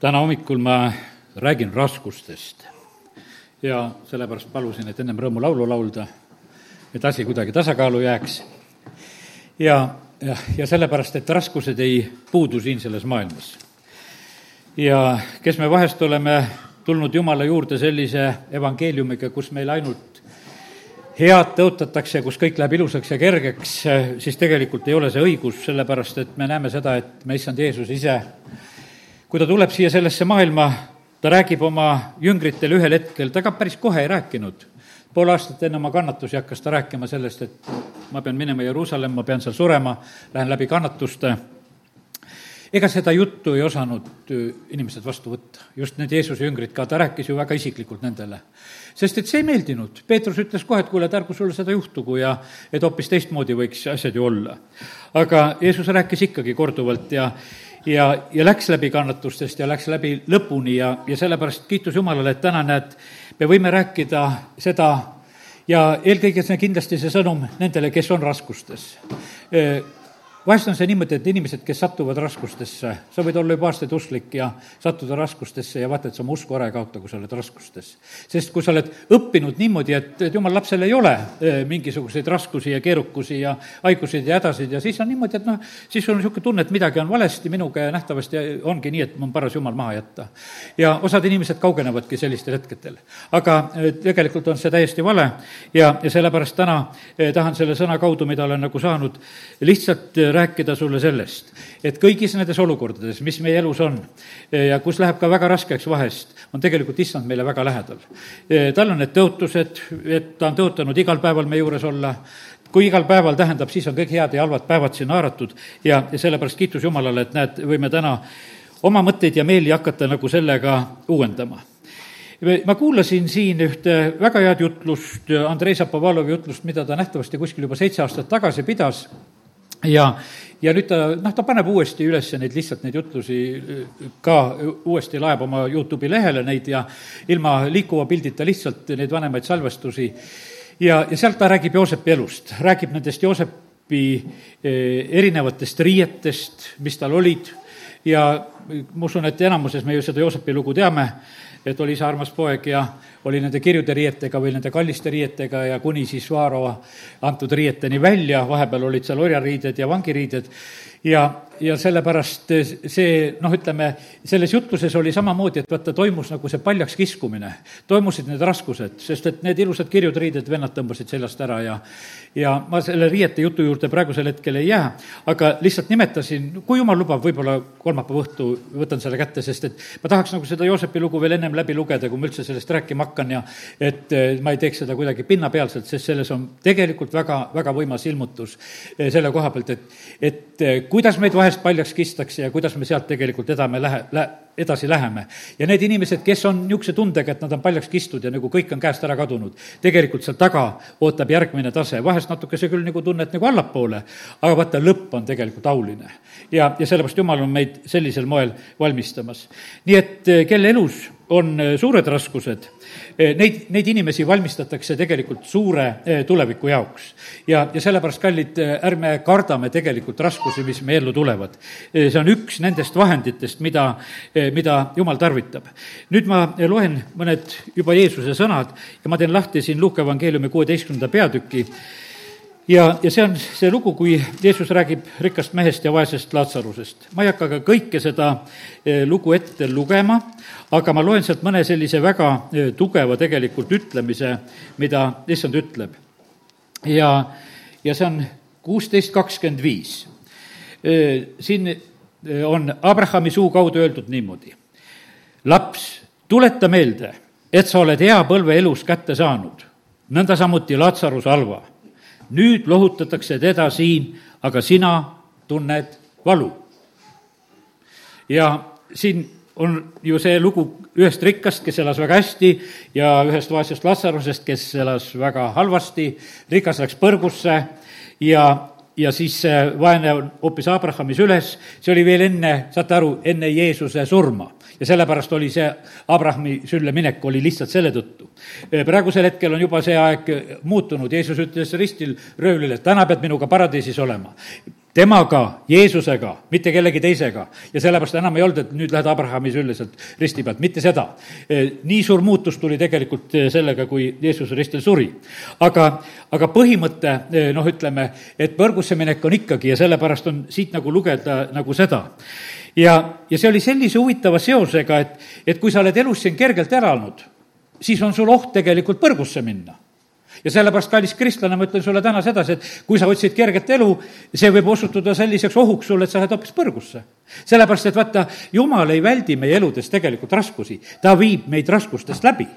täna hommikul ma räägin raskustest ja sellepärast palusin, et ennem rõõmulaulu laulda, et asi kuidagi tasakaalu jääks. ja, ja, ja sellepärast, et raskused ei puudu siin selles maailmas. ja kes me vahest oleme tulnud Jumala juurde sellise evangeeliumiga, kus meil ainult head tõotatakse, kus kõik läheb ilusaks ja kergeks, siis tegelikult ei ole see õigus, sellepärast et me näeme seda, et me, issand Jeesus ise kui ta tuleb siia sellesse maailma, ta räägib oma jüngritele ühel hetkel, ta ka päris kohe ei rääkinud. pool aastat enne oma kannatusi hakkas ta rääkima sellest, et ma pean minema Jeruusalemma, ma pean seal surema, lähen läbi kannatuste. ega seda juttu ei osanud äh, inimesed vastu võtta, just need Jeesuse jüngrid ka, ta rääkis ju väga isiklikult nendele. sest et see ei meeldinud, Peetrus ütles kohe, et kuule, et ärgu sulle seda juhtugu ja et hoopis teistmoodi võiks asjad ju olla. aga Jeesus rääkis ikkagi korduvalt ja ja, ja läks läbi kannatustest ja läks läbi lõpuni ja, ja sellepärast kiitus Jumalale, et täna näed, me võime rääkida seda ja eelkõige see kindlasti see sõnum nendele, kes on raskustes vahest on see niimoodi, et inimesed, kes satuvad raskustesse, sa võid olla juba aastaid usklik ja sattuda raskustesse ja vaata, et sa oma usku ära ei kaota, kui sa oled raskustes. sest kui sa oled õppinud niimoodi, et, et jumal lapsel ei ole eh, mingisuguseid raskusi ja keerukusi ja haiguseid ja hädasid ja siis on niimoodi, et noh, siis sul on niisugune tunne, et midagi on valesti minuga ja nähtavasti ongi nii, et mul on paras jumal maha jätta. ja osad inimesed kaugenevadki sellistel hetkedel. aga eh, tegelikult on see täiesti vale ja, ja sellepärast täna eh, tahan selle sõna kaudu, mida olen nagu saanud, lihtsalt rääkida sulle sellest, et kõigis nendes olukordades, mis meie elus on ja kus läheb ka väga raskeks vahest, on tegelikult issand meile väga lähedal. tal on need tõotused, et ta on tõotanud igal päeval meie juures olla, kui igal päeval tähendab, siis on kõik head ja halvad päevad sinna haaratud ja, ja sellepärast kiitus Jumalale, et näed, võime täna oma mõtteid ja meeli hakata nagu sellega uuendama. Ma kuulasin siin ühte väga head jutlust, Andrei Zapovalovi jutlust, mida ta nähtavasti kuskil juba seitse aastat tagasi pidas ja, ja nüüd ta, noh, ta paneb uuesti üles neid lihtsalt neid jutlusi ka uuesti laeb oma Youtube'i lehele neid ja ilma liikuva pildita lihtsalt neid vanemaid salvestusi. ja, ja sealt ta räägib Joosepi elust, räägib nendest Joosepi eh, erinevatest riietest, mis tal olid. Ja ma usun, et enamuses me ju seda Joosepi lugu teame et oli isa armas poeg ja oli nende kirjude riietega või nende kalliste riietega ja kuni siis Vaaro antud riieteni välja, vahepeal olid seal orjariided ja vangiriided. Ja ja sellepärast see noh, ütleme, selles jutluses oli samamoodi, et vaata, toimus nagu see paljaks kiskumine. toimusid need raskused, sest et need ilusad kirjud riided vennad tõmbasid seljast ära ja ja ma selle riiete jutu juurde praegusel hetkel ei jää, aga lihtsalt nimetasin, kui jumal lubab, võib-olla kolmapäeva õhtu võtan selle kätte, sest et ma tahaks nagu seda Joosepi lugu veel ennem läbi lugeda, kui ma üldse sellest rääkima hakkan ja et eh, ma ei teeks seda kuidagi pinnapealselt, sest selles on tegelikult väga, väga võimas ilmutus eh, selle koha pealt, et, et eh, kuidas meid vahel vahest paljaks kistakse ja kuidas me sealt tegelikult edame lähe, lä-, edasi läheme. ja need inimesed, kes on niisuguse tundega, et nad on paljaks kistud ja nagu kõik on käest ära kadunud, tegelikult seal taga ootab järgmine tase, vahest natuke see küll nagu tunned nagu allapoole, aga vaata, lõpp on tegelikult auline. ja, ja sellepärast Jumal on meid sellisel moel valmistamas. nii et eh, kelle elus on eh, suured raskused, neid, neid inimesi valmistatakse tegelikult suure tuleviku jaoks. ja, ja sellepärast, kallid, ärme kardame tegelikult raskusi, mis meie ellu tulevad. see on üks nendest vahenditest, mida, mida Jumal tarvitab. nüüd ma loen mõned juba Jeesuse sõnad ja ma teen lahti siin Luuka evangeeliumi kuueteistkümnenda peatüki ja, ja see on see lugu, kui Jeesus räägib rikkast mehest ja vaesest Laatsarusest. ma ei hakka ka kõike seda eh, lugu ette lugema, aga ma loen sealt mõne sellise väga eh, tugeva tegelikult ütlemise, mida issand ütleb. ja, ja see on kuusteist kakskümmend viis. Eh, siin on Abrahami suu kaudu öeldud niimoodi. laps, tuleta meelde, et sa oled hea põlve elus kätte saanud, nõnda samuti Latsarus halva. Nüüd lohutatakse teda siin, aga sina tunned valu. ja siin on ju see lugu ühest rikkast, kes elas väga hästi, ja ühest vaesest Latsarusest, kes elas väga halvasti, rikas läks põrgusse ja ja siis see vaene on hoopis Abrahamis üles, see oli veel enne, saate aru, enne Jeesuse surma. ja sellepärast oli see Abrahami sülle minek, oli lihtsalt selle tõttu. praegusel hetkel on juba see aeg muutunud, Jeesus ütles ristil röövlile, täna pead minuga paradiisis olema temaga, Jeesusega, mitte kellegi teisega. ja sellepärast enam ei olnud, et nüüd lähed Abrahami sülle sealt risti pealt, mitte seda. nii suur muutus tuli tegelikult sellega, kui Jeesus ristil suri. aga, aga põhimõte, noh, ütleme, et põrgusse minek on ikkagi ja sellepärast on siit nagu lugeda nagu seda. ja, ja see oli sellise huvitava seosega, et, et kui sa oled elus siin kergelt elanud, siis on sul oht tegelikult põrgusse minna ja sellepärast, kallis kristlane, ma ütlen sulle täna sedasi, et kui sa otsid kerget elu, see võib osutuda selliseks ohuks sulle, et sa lähed hoopis põrgusse. sellepärast, et vaata, jumal ei väldi meie eludes tegelikult raskusi, ta viib meid raskustest läbi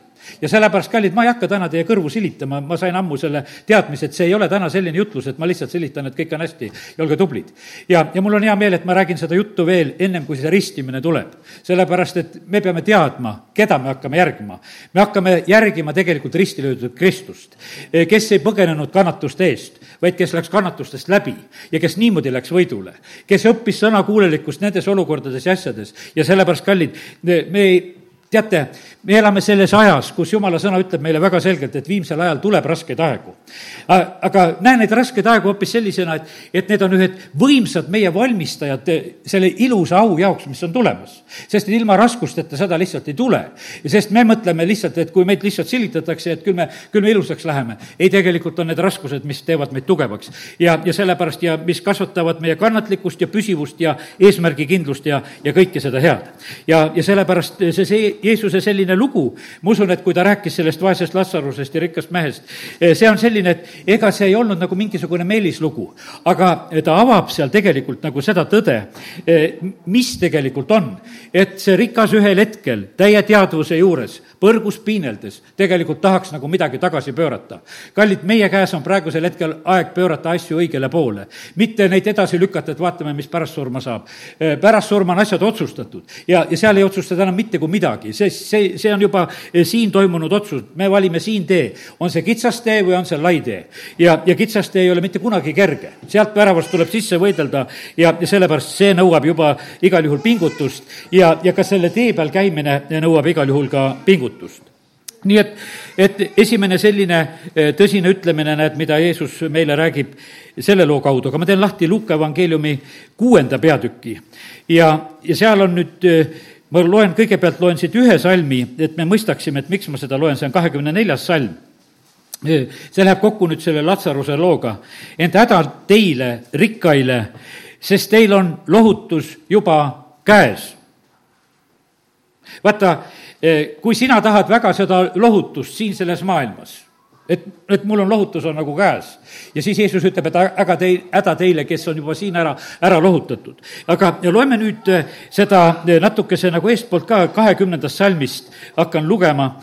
ja sellepärast, kallid, ma ei hakka täna teie kõrvu silitama, ma sain ammu selle teadmise, et see ei ole täna selline jutlus, et ma lihtsalt silitan, et kõik on hästi ja olge tublid. ja, ja mul on hea meel, et ma räägin seda juttu veel ennem, kui see ristimine tuleb. sellepärast, et me peame teadma, keda me hakkame järgima. me hakkame järgima tegelikult risti löödud Kristust, kes ei põgenenud kannatuste eest, vaid kes läks kannatustest läbi ja kes niimoodi läks võidule, kes õppis sõnakuulelikkust nendes olukordades ja asjades ja sellepärast, kallid, me ei teate, me elame selles ajas, kus jumala sõna ütleb meile väga selgelt, et viimsel ajal tuleb raskeid aegu. aga näe neid raskeid aegu hoopis sellisena, et, et need on ühed võimsad meie valmistajad selle ilusa au jaoks, mis on tulemas. sest ilma raskusteta seda lihtsalt ei tule. sest me mõtleme lihtsalt, et kui meid lihtsalt silitatakse, et küll me, küll me ilusaks läheme. ei, tegelikult on need raskused, mis teevad meid tugevaks. ja, ja sellepärast ja mis kasvatavad meie kannatlikkust ja püsivust ja eesmärgikindlust ja, ja kõike seda head. ja, ja sellepärast see, see Jeesuse selline lugu, ma usun, et kui ta rääkis sellest vaesest Latsarusest ja rikkast mehest, eh, see on selline, et ega see ei olnud nagu mingisugune meelislugu, aga ta avab seal tegelikult nagu seda tõde, eh, mis tegelikult on. et see rikas ühel hetkel täie teadvuse juures, põrgus piineldes, tegelikult tahaks nagu midagi tagasi pöörata. kallid, meie käes on praegusel hetkel aeg pöörata asju õigele poole, mitte neid edasi lükata, et vaatame, mis pärast surma saab. Eh, pärast surma on asjad otsustatud ja, ja seal ei otsustada enam mitte kui midagi, see, see, see on juba eh, siin toimunud otsus, me valime siin tee. on see kitsas tee või on see lai tee? ja, ja kitsas tee ei ole mitte kunagi kerge, sealt väravast tuleb sisse võidelda ja, ja sellepärast see nõuab juba igal juhul pingutust. Ja, ja ka selle tee peal käimine nõuab igal juhul ka pingutust. Nii et, et esimene selline eh, tõsine ütlemine, näed, mida Jeesus meile räägib selle loo kaudu, aga ma teen lahti Luuka evangeeliumi kuuenda peatüki. Ja, ja seal on nüüd eh, ma loen, kõigepealt loen siit ühe salmi, et me mõistaksime, et miks ma seda loen, see on kahekümne neljas salm. see läheb kokku nüüd selle Latsaruse looga. ent häda teile, rikkaile, sest teil on lohutus juba käes. vaata, kui sina tahad väga seda lohutust siin selles maailmas et, et mul on lohutus on nagu käes. ja siis Jeesus ütleb, et aga tei-, häda teile, kes on juba siin ära, ära lohutatud. aga loeme nüüd eh, seda eh, natukese nagu eestpoolt ka kahekümnendast salmist, hakkan lugema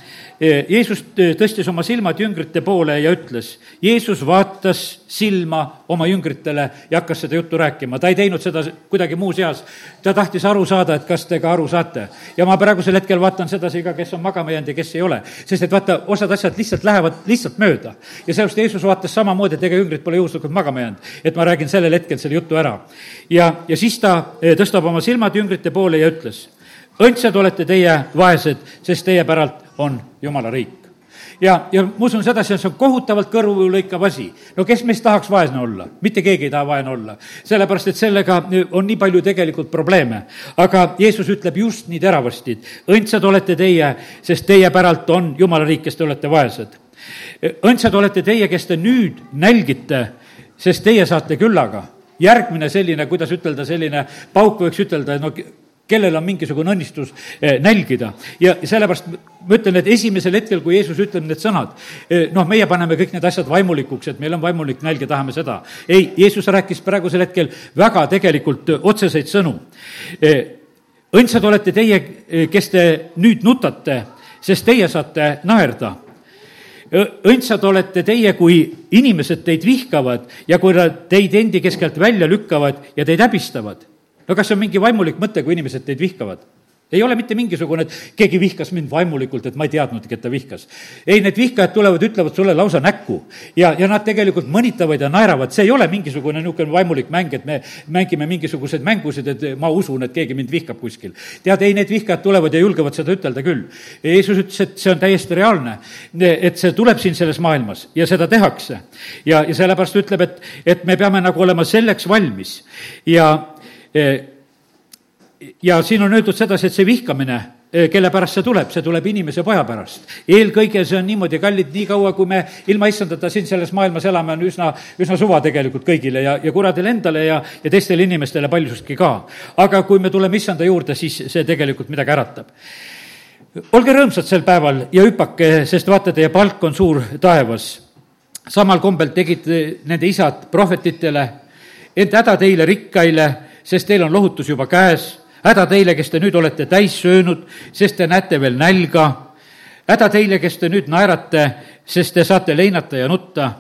Jeesus tõstis oma silmad jüngrite poole ja ütles, Jeesus vaatas silma oma jüngritele ja hakkas seda juttu rääkima, ta ei teinud seda kuidagi muus eas. ta tahtis aru saada, et kas te ka aru saate. ja ma praegusel hetkel vaatan sedasi ka, kes on magama jäänud ja kes ei ole. sest et vaata, osad asjad lihtsalt lähevad lihtsalt mööda. ja sellepärast Jeesus vaatas samamoodi, et ega jüngrid pole juhuslikult magama jäänud. et ma räägin sellel hetkel selle jutu ära. ja, ja siis ta tõstab oma silmad jüngrite poole ja ütles, õndsad olete teie vaesed, sest teie päralt on Jumala riik. ja, ja ma usun sedasi, et see on kohutavalt kõrvulõikav asi. no kes meist tahaks vaesne olla? mitte keegi ei taha vaene olla. sellepärast, et sellega on nii palju tegelikult probleeme. aga Jeesus ütleb just nii teravasti, et õndsad olete teie, sest teie päralt on Jumala riik, kes te olete vaesed. õndsad olete teie, kes te nüüd nälgite, sest teie saate küllaga järgmine selline, kuidas ütelda, selline pauk võiks ütelda, no kellel on mingisugune õnnistus eh, nälgida. ja sellepärast ma ütlen, et esimesel hetkel, kui Jeesus ütleb need sõnad, eh, noh, meie paneme kõik need asjad vaimulikuks, et meil on vaimulik nälg ja tahame seda. ei, Jeesus rääkis praegusel hetkel väga tegelikult otseseid sõnu. Eh, õndsad olete teie, kes te nüüd nutate, sest teie saate naerda õndsad olete teie, kui inimesed teid vihkavad ja kui nad teid endi keskelt välja lükkavad ja teid häbistavad no kas see on mingi vaimulik mõte, kui inimesed teid vihkavad? ei ole mitte mingisugune, et keegi vihkas mind vaimulikult, et ma ei teadnudki, et ta vihkas. ei, need vihkajad tulevad, ütlevad sulle lausa näkku ja, ja nad tegelikult mõnitavad ja naeravad, see ei ole mingisugune niisugune vaimulik mäng, et me mängime mingisuguseid mängusid, et ma usun, et keegi mind vihkab kuskil. tead, ei, need vihkajad tulevad ja julgevad seda ütelda küll. Jeesus ütles, et see on täiesti reaalne, et see tuleb siin selles maailmas ja seda tehakse. ja, ja sellepärast ütleb, et, et me peame nagu olema selleks valmis ja ja siin on öeldud sedasi, et see vihkamine, eh, kelle pärast see tuleb, see tuleb inimese poja pärast. eelkõige see on niimoodi, kallid, niikaua kui me ilma issandata siin selles maailmas elame, on üsna, üsna suva tegelikult kõigile ja, ja kuradile endale ja, ja teistele inimestele paljusustki ka. aga kui me tuleme issanda juurde, siis see tegelikult midagi äratab olge rõõmsad sel päeval ja hüpake, sest vaata, teie palk on suur taevas. samal kombel tegid nende isad prohvetitele, ent häda teile rikkaile, sest teil on lohutus juba käes häda teile, kes te nüüd olete täis söönud, sest te näete veel nälga. häda teile, kes te nüüd naerate, sest te saate leinata ja nutta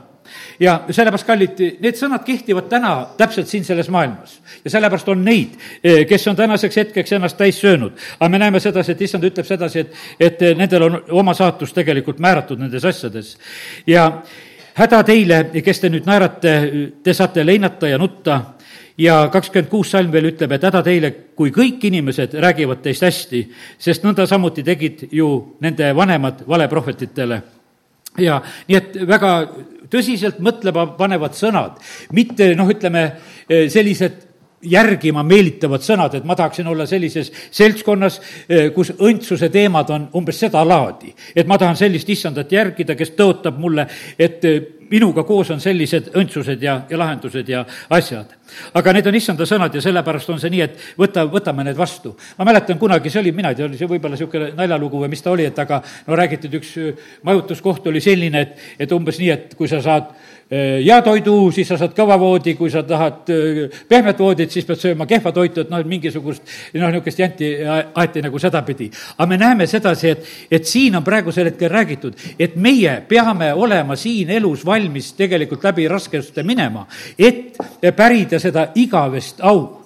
ja sellepärast, kallid, need sõnad kehtivad täna täpselt siin selles maailmas. ja sellepärast on neid, eh, kes on tänaseks hetkeks ennast täis söönud. aga me näeme sedasi, et issand ütleb sedasi, et, et nendel on oma saatus tegelikult määratud nendes asjades. ja häda teile, kes te nüüd naerate, te saate leinata ja nutta ja kakskümmend kuus salm veel ütleb, et häda teile, kui kõik inimesed räägivad teist hästi, sest nõnda samuti tegid ju nende vanemad valeprohvetitele. ja nii, et väga tõsiselt mõtlema panevad sõnad, mitte noh, ütleme sellised järgima meelitavad sõnad, et ma tahaksin olla sellises seltskonnas, kus õndsuse teemad on umbes sedalaadi. et ma tahan sellist issandat järgida, kes tõotab mulle, et minuga koos on sellised õndsused ja, ja lahendused ja asjad. aga need on issanda sõnad ja sellepärast on see nii, et võta, võtame need vastu. ma mäletan kunagi, see oli, mina ei tea, oli see võib-olla niisugune naljalugu või mis ta oli, et aga no räägiti, et üks majutuskoht oli selline, et, et umbes nii, et kui sa saad hea toidu, siis sa saad kõva voodi, kui sa tahad pehmet voodit, siis pead sööma kehva toitu, et noh, et mingisugust noh, niisugust janti aeti nagu sedapidi. aga me näeme sedasi, et, et siin on praegusel hetkel räägitud, et meie peame olema siin elus valmis tegelikult läbi raskuste minema, et pärida seda igavest au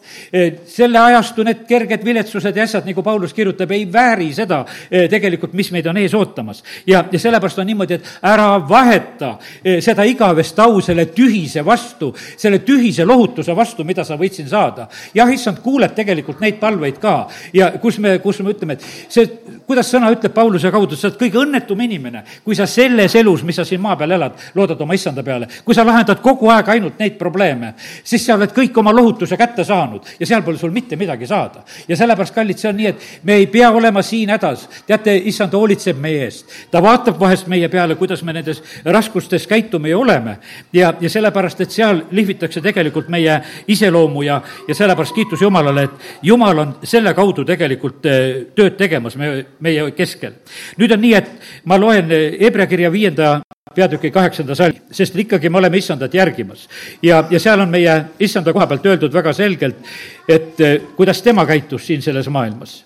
selle ajastu need kerged viletsused ja asjad, nagu Paulus kirjutab, ei vääri seda tegelikult, mis meid on ees ootamas. ja, ja sellepärast on niimoodi, et ära vaheta seda igavest au selle tühise vastu, selle tühise lohutuse vastu, mida sa võid siin saada. jah, issand kuuleb tegelikult neid palveid ka ja kus me, kus me ütleme, et see, kuidas sõna ütleb Pauluse kaudu, sa oled kõige õnnetum inimene, kui sa selles elus, mis sa siin maa peal elad, loodad oma issanda peale. kui sa lahendad kogu aeg ainult neid probleeme, siis sa oled kõik oma lohutuse kätte saanud ja seal pole sul mitte midagi saada. ja sellepärast, kallid, see on nii, et me ei pea olema siin hädas. teate, issand hoolitseb meie eest. ta vaatab vahest meie peale, kuidas me nendes raskustes käitume ja oleme. ja, ja sellepärast, et seal lihvitakse tegelikult meie iseloomu ja, ja sellepärast kiitus Jumalale, et Jumal on selle kaudu tegelikult eh, tööd tegemas me, meie keskel. nüüd on nii, et ma loen eh, Hebra kirja viienda peatüki kaheksanda salm, sest ikkagi me oleme issandat järgimas. ja, ja seal on meie issanda koha pealt öeldud väga selgelt, et eh, kuidas tema käitus siin selles maailmas.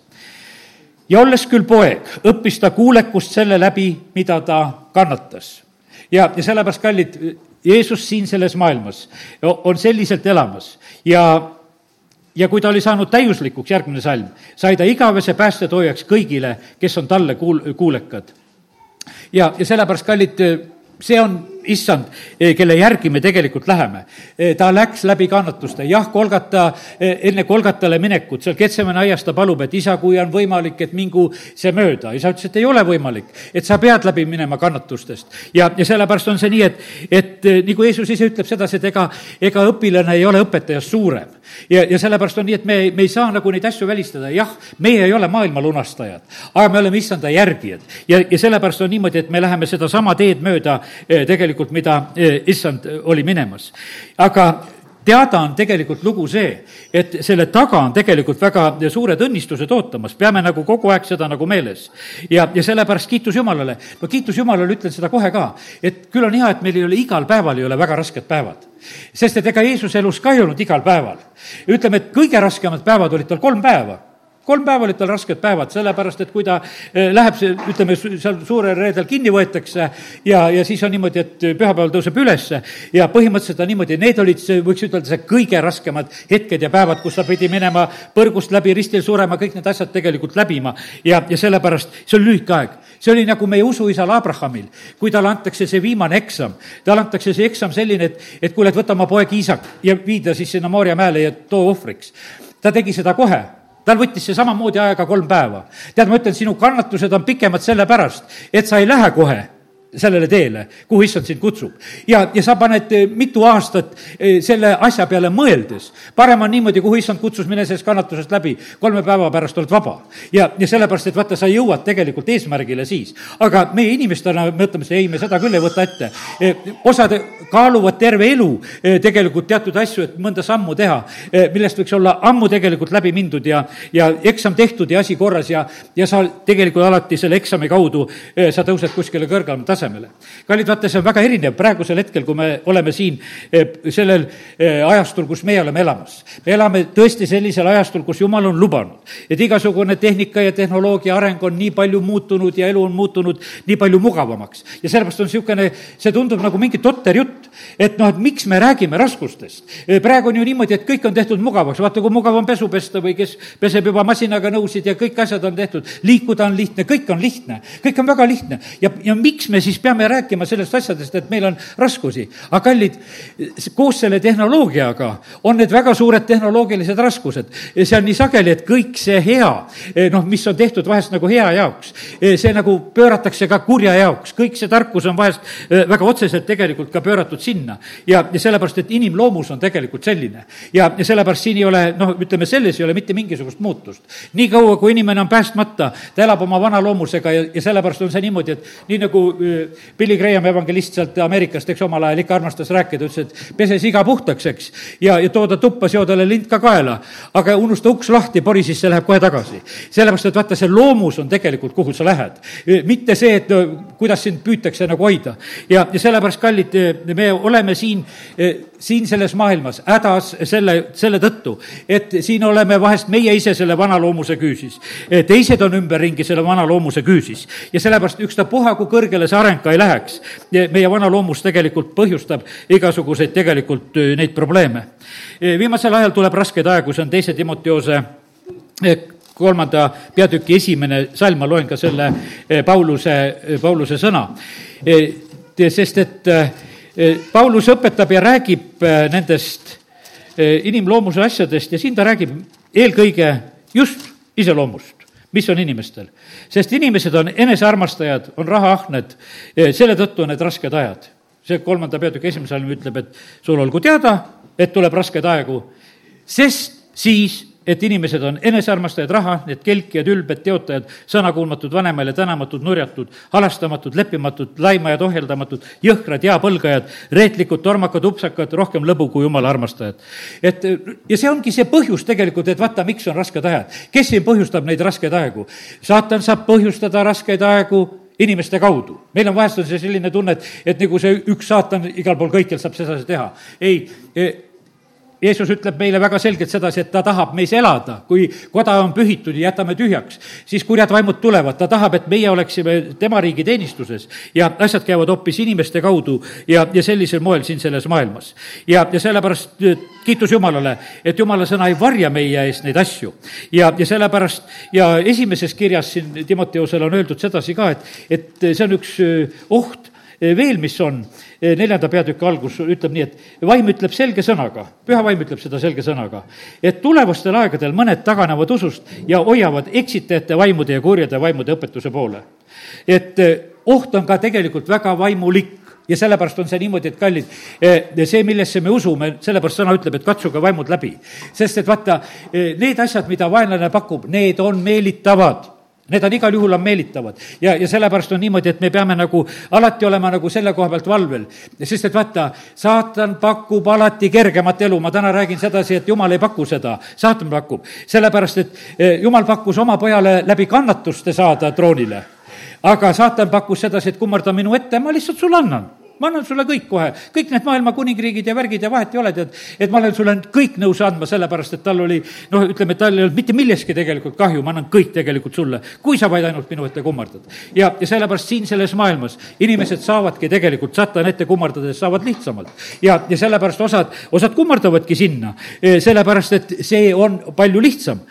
ja olles küll poeg, õppis ta kuulekust selle läbi, mida ta kannatas. ja, ja sellepärast, kallid, Jeesus siin selles maailmas on selliselt elamas ja ja kui ta oli saanud täiuslikuks, järgmine salm, sai ta igavese päästetoojaks kõigile, kes on talle kuul-, kuulekad. ja, ja sellepärast, kallid, see on issand, eh, kelle järgi me tegelikult läheme. Eh, ta läks läbi kannatuste, jah, Kolgata, eh, enne Kolgatale minekut, seal Ketsemane aias ta palub, et isa, kui on võimalik, et mingu see mööda. isa ütles, et ei ole võimalik, et sa pead läbi minema kannatustest. ja, ja sellepärast on see nii, et, et nagu Jeesus ise ütleb sedasi, et ega, ega õpilane ei ole õpetajast suurem. ja, ja sellepärast on nii, et me, me ei saa nagu neid asju välistada, jah, meie ei ole maailma lunastajad, aga me oleme issanda järgijad. ja, ja sellepärast on niimoodi, et me läheme sedasama teed mööda tegelikult tegelikult, mida eh, issand eh, oli minemas. aga teada on tegelikult lugu see, et selle taga on tegelikult väga suured õnnistused ootamas, peame nagu kogu aeg seda nagu meeles. ja, ja sellepärast kiitus Jumalale, no kiitus Jumalale, ütlen seda kohe ka, et küll on hea, et meil ei ole igal päeval ei ole väga rasked päevad. sest et ega Jeesuse elus ka ei olnud igal päeval. ütleme, et kõige raskemad päevad olid tal kolm päeva kolm päeva olid tal rasked päevad, sellepärast et kui ta eh, läheb, ütleme, seal suurel reedel kinni võetakse ja, ja siis on niimoodi, et pühapäeval tõuseb ülesse ja põhimõtteliselt on niimoodi, need olid, võiks ütelda, see kõige raskemad hetked ja päevad, kus ta pidi minema põrgust läbi, ristil surema, kõik need asjad tegelikult läbima ja, ja sellepärast see on lühike aeg. see oli nagu meie usuisal Abrahamil, kui talle antakse see viimane eksam, talle antakse see eksam selline, et, et kuule, et võta oma poeg Iisak ja vii ta siis sinna Moorja mäele ja too ohvriks. ta tegi seda kohe tal võttis see samamoodi aega kolm päeva. tead, ma ütlen, sinu kannatused on pikemad sellepärast, et sa ei lähe kohe sellele teele, kuhu issand sind kutsub. ja, ja sa paned eh, mitu aastat eh, selle asja peale mõeldes. parem on niimoodi, kuhu issand kutsus, mine sellest kannatusest läbi, kolme päeva pärast oled vaba. ja, ja sellepärast, et vaata, sa jõuad tegelikult eesmärgile siis. aga meie inimestena mõtleme, ei, me seda küll ei võta ette. Eh, osad kaaluvad terve elu tegelikult teatud asju, et mõnda sammu teha, millest võiks olla ammu tegelikult läbi mindud ja, ja eksam tehtud ja asi korras ja, ja sa tegelikult alati selle eksami kaudu, sa tõused kuskile kõrgemale tasemele tasemele. kallid, vaata, see on väga erinev praegusel hetkel, kui me oleme siin eh, sellel eh, ajastul, kus meie oleme elamas. me elame tõesti sellisel ajastul, kus Jumal on lubanud, et igasugune tehnika ja tehnoloogia areng on nii palju muutunud ja elu on muutunud nii palju mugavamaks. ja sellepärast on niisugune, see tundub nagu mingi totter jutt, et noh, et miks me räägime raskustest. Eh, praegu on ju niimoodi, et kõik on tehtud mugavaks, vaata, kui mugav on pesu pesta või kes peseb juba masinaga nõusid ja kõik asjad on tehtud, liikuda on lihtne, kõik on lihtne, kõik on väga lihtne ja, ja miks me siis peame rääkima sellest asjadest, et meil on raskusi. aga kallid, koos selle tehnoloogiaga on need väga suured tehnoloogilised raskused. see on nii sageli, et kõik see hea, noh, mis on tehtud vahest nagu hea jaoks, see nagu pööratakse ka kurja jaoks, kõik see tarkus on vahest eh, väga otseselt tegelikult ka pööratud sinna. ja, ja sellepärast, et inimloomus on tegelikult selline. ja, ja sellepärast siin ei ole, noh, ütleme, selles ei ole mitte mingisugust muutust. nii kaua, kui inimene on päästmata, ta elab oma vana loomusega ja, ja sellepärast on see niimoodi, et nii nagu Billy Graham, evangelist sealt Ameerikast, eks omal ajal ikka armastas rääkida, ütles, et pese siga puhtaks, eks, ja, ja too ta tuppa, seo talle lint ka kaela. aga unusta uks lahti, pori sisse, läheb kohe tagasi. sellepärast, et vaata, see loomus on tegelikult, kuhu sa lähed. mitte see, et no, kuidas sind püütakse nagu hoida. ja, ja sellepärast, kallid, me oleme siin, siin selles maailmas hädas selle, selle tõttu, et siin oleme vahest meie ise selle vana loomuse küüsis. teised on ümberringi selle vana loomuse küüsis ja sellepärast ükstapuha, kui kõrgele see areng ka ei läheks. meie vana loomus tegelikult põhjustab igasuguseid tegelikult neid probleeme. viimasel ajal tuleb raskeid aegu, see on teise Timoteose kolmanda peatüki esimene salm, ma loen ka selle Pauluse, Pauluse sõna. sest et Paulus õpetab ja räägib nendest inimloomuse asjadest ja siin ta räägib eelkõige just iseloomust mis on inimestel. sest inimesed on enesearmastajad, on rahaahned, selle tõttu on need rasked ajad. see kolmanda peatüki esimene salm ütleb, et sul olgu teada, et tuleb raskeid aegu, sest siis et inimesed on enesearmastajad, raha, need kelkijad, ülbed, teotajad, sõnakuulmatud, vanemaile tänamatud, nurjatud, halastamatud, leppimatud, laimajad, ohjeldamatud, jõhkrad, jaapõlgajad, reetlikud, tormakad, upsakad, rohkem lõbu kui jumala armastajad. et ja see ongi see põhjus tegelikult, et vaata, miks on rasked ajad. kes siin põhjustab neid raskeid aegu? saatan saab põhjustada raskeid aegu inimeste kaudu. meil on vahest on see selline tunne, et, et nagu see üks saatan igal pool kõikjal saab sedasi teha. ei, Jeesus ütleb meile väga selgelt sedasi, et ta tahab meis elada, kui koda on pühitud ja jätame tühjaks, siis kurjad vaimud tulevad, ta tahab, et meie oleksime tema riigi teenistuses ja asjad käivad hoopis inimeste kaudu ja, ja sellisel moel siin selles maailmas. ja, ja sellepärast kiitus Jumalale, et Jumala sõna ei varja meie eest neid asju. ja, ja sellepärast ja esimeses kirjas siin Timoteusele on öeldud sedasi ka, et, et see on üks oht veel, mis on Eh, neljanda peatüki algus ütleb nii, et vaim ütleb selge sõnaga, püha vaim ütleb seda selge sõnaga, et tulevastel aegadel mõned taganevad usust ja hoiavad eksitajate vaimude ja kurjade vaimude õpetuse poole. et eh, oht on ka tegelikult väga vaimulik ja sellepärast on see niimoodi, et kallid, eh, see, millesse me usume, sellepärast sõna ütleb, et katsuge vaimud läbi. sest et vaata, need asjad, mida vaenlane pakub, need on meelitavad Need on igal juhul on meelitavad ja, ja sellepärast on niimoodi, et me peame nagu alati olema nagu selle koha pealt valvel. sest et vaata, saatan pakub alati kergemat elu, ma täna räägin sedasi, et jumal ei paku seda, saatan pakub. sellepärast, et eh, jumal pakkus oma pojale läbi kannatuste saada troonile. aga saatan pakkus sedasi, et kummarda minu ette, ma lihtsalt sulle annan ma annan sulle kõik kohe, kõik need maailma kuningriigid ja värgid ja vahet ei ole, tead, et ma olen sulle kõik nõus andma, sellepärast et tal oli noh, ütleme, tal ei olnud mitte millestki tegelikult kahju, ma annan kõik tegelikult sulle, kui sa vaid ainult minu ette kummardad. ja, ja sellepärast siin selles maailmas inimesed saavadki tegelikult satan ette kummardades, saavad lihtsamalt. ja, ja sellepärast osad, osad kummardavadki sinna, eh, sellepärast et see on palju lihtsam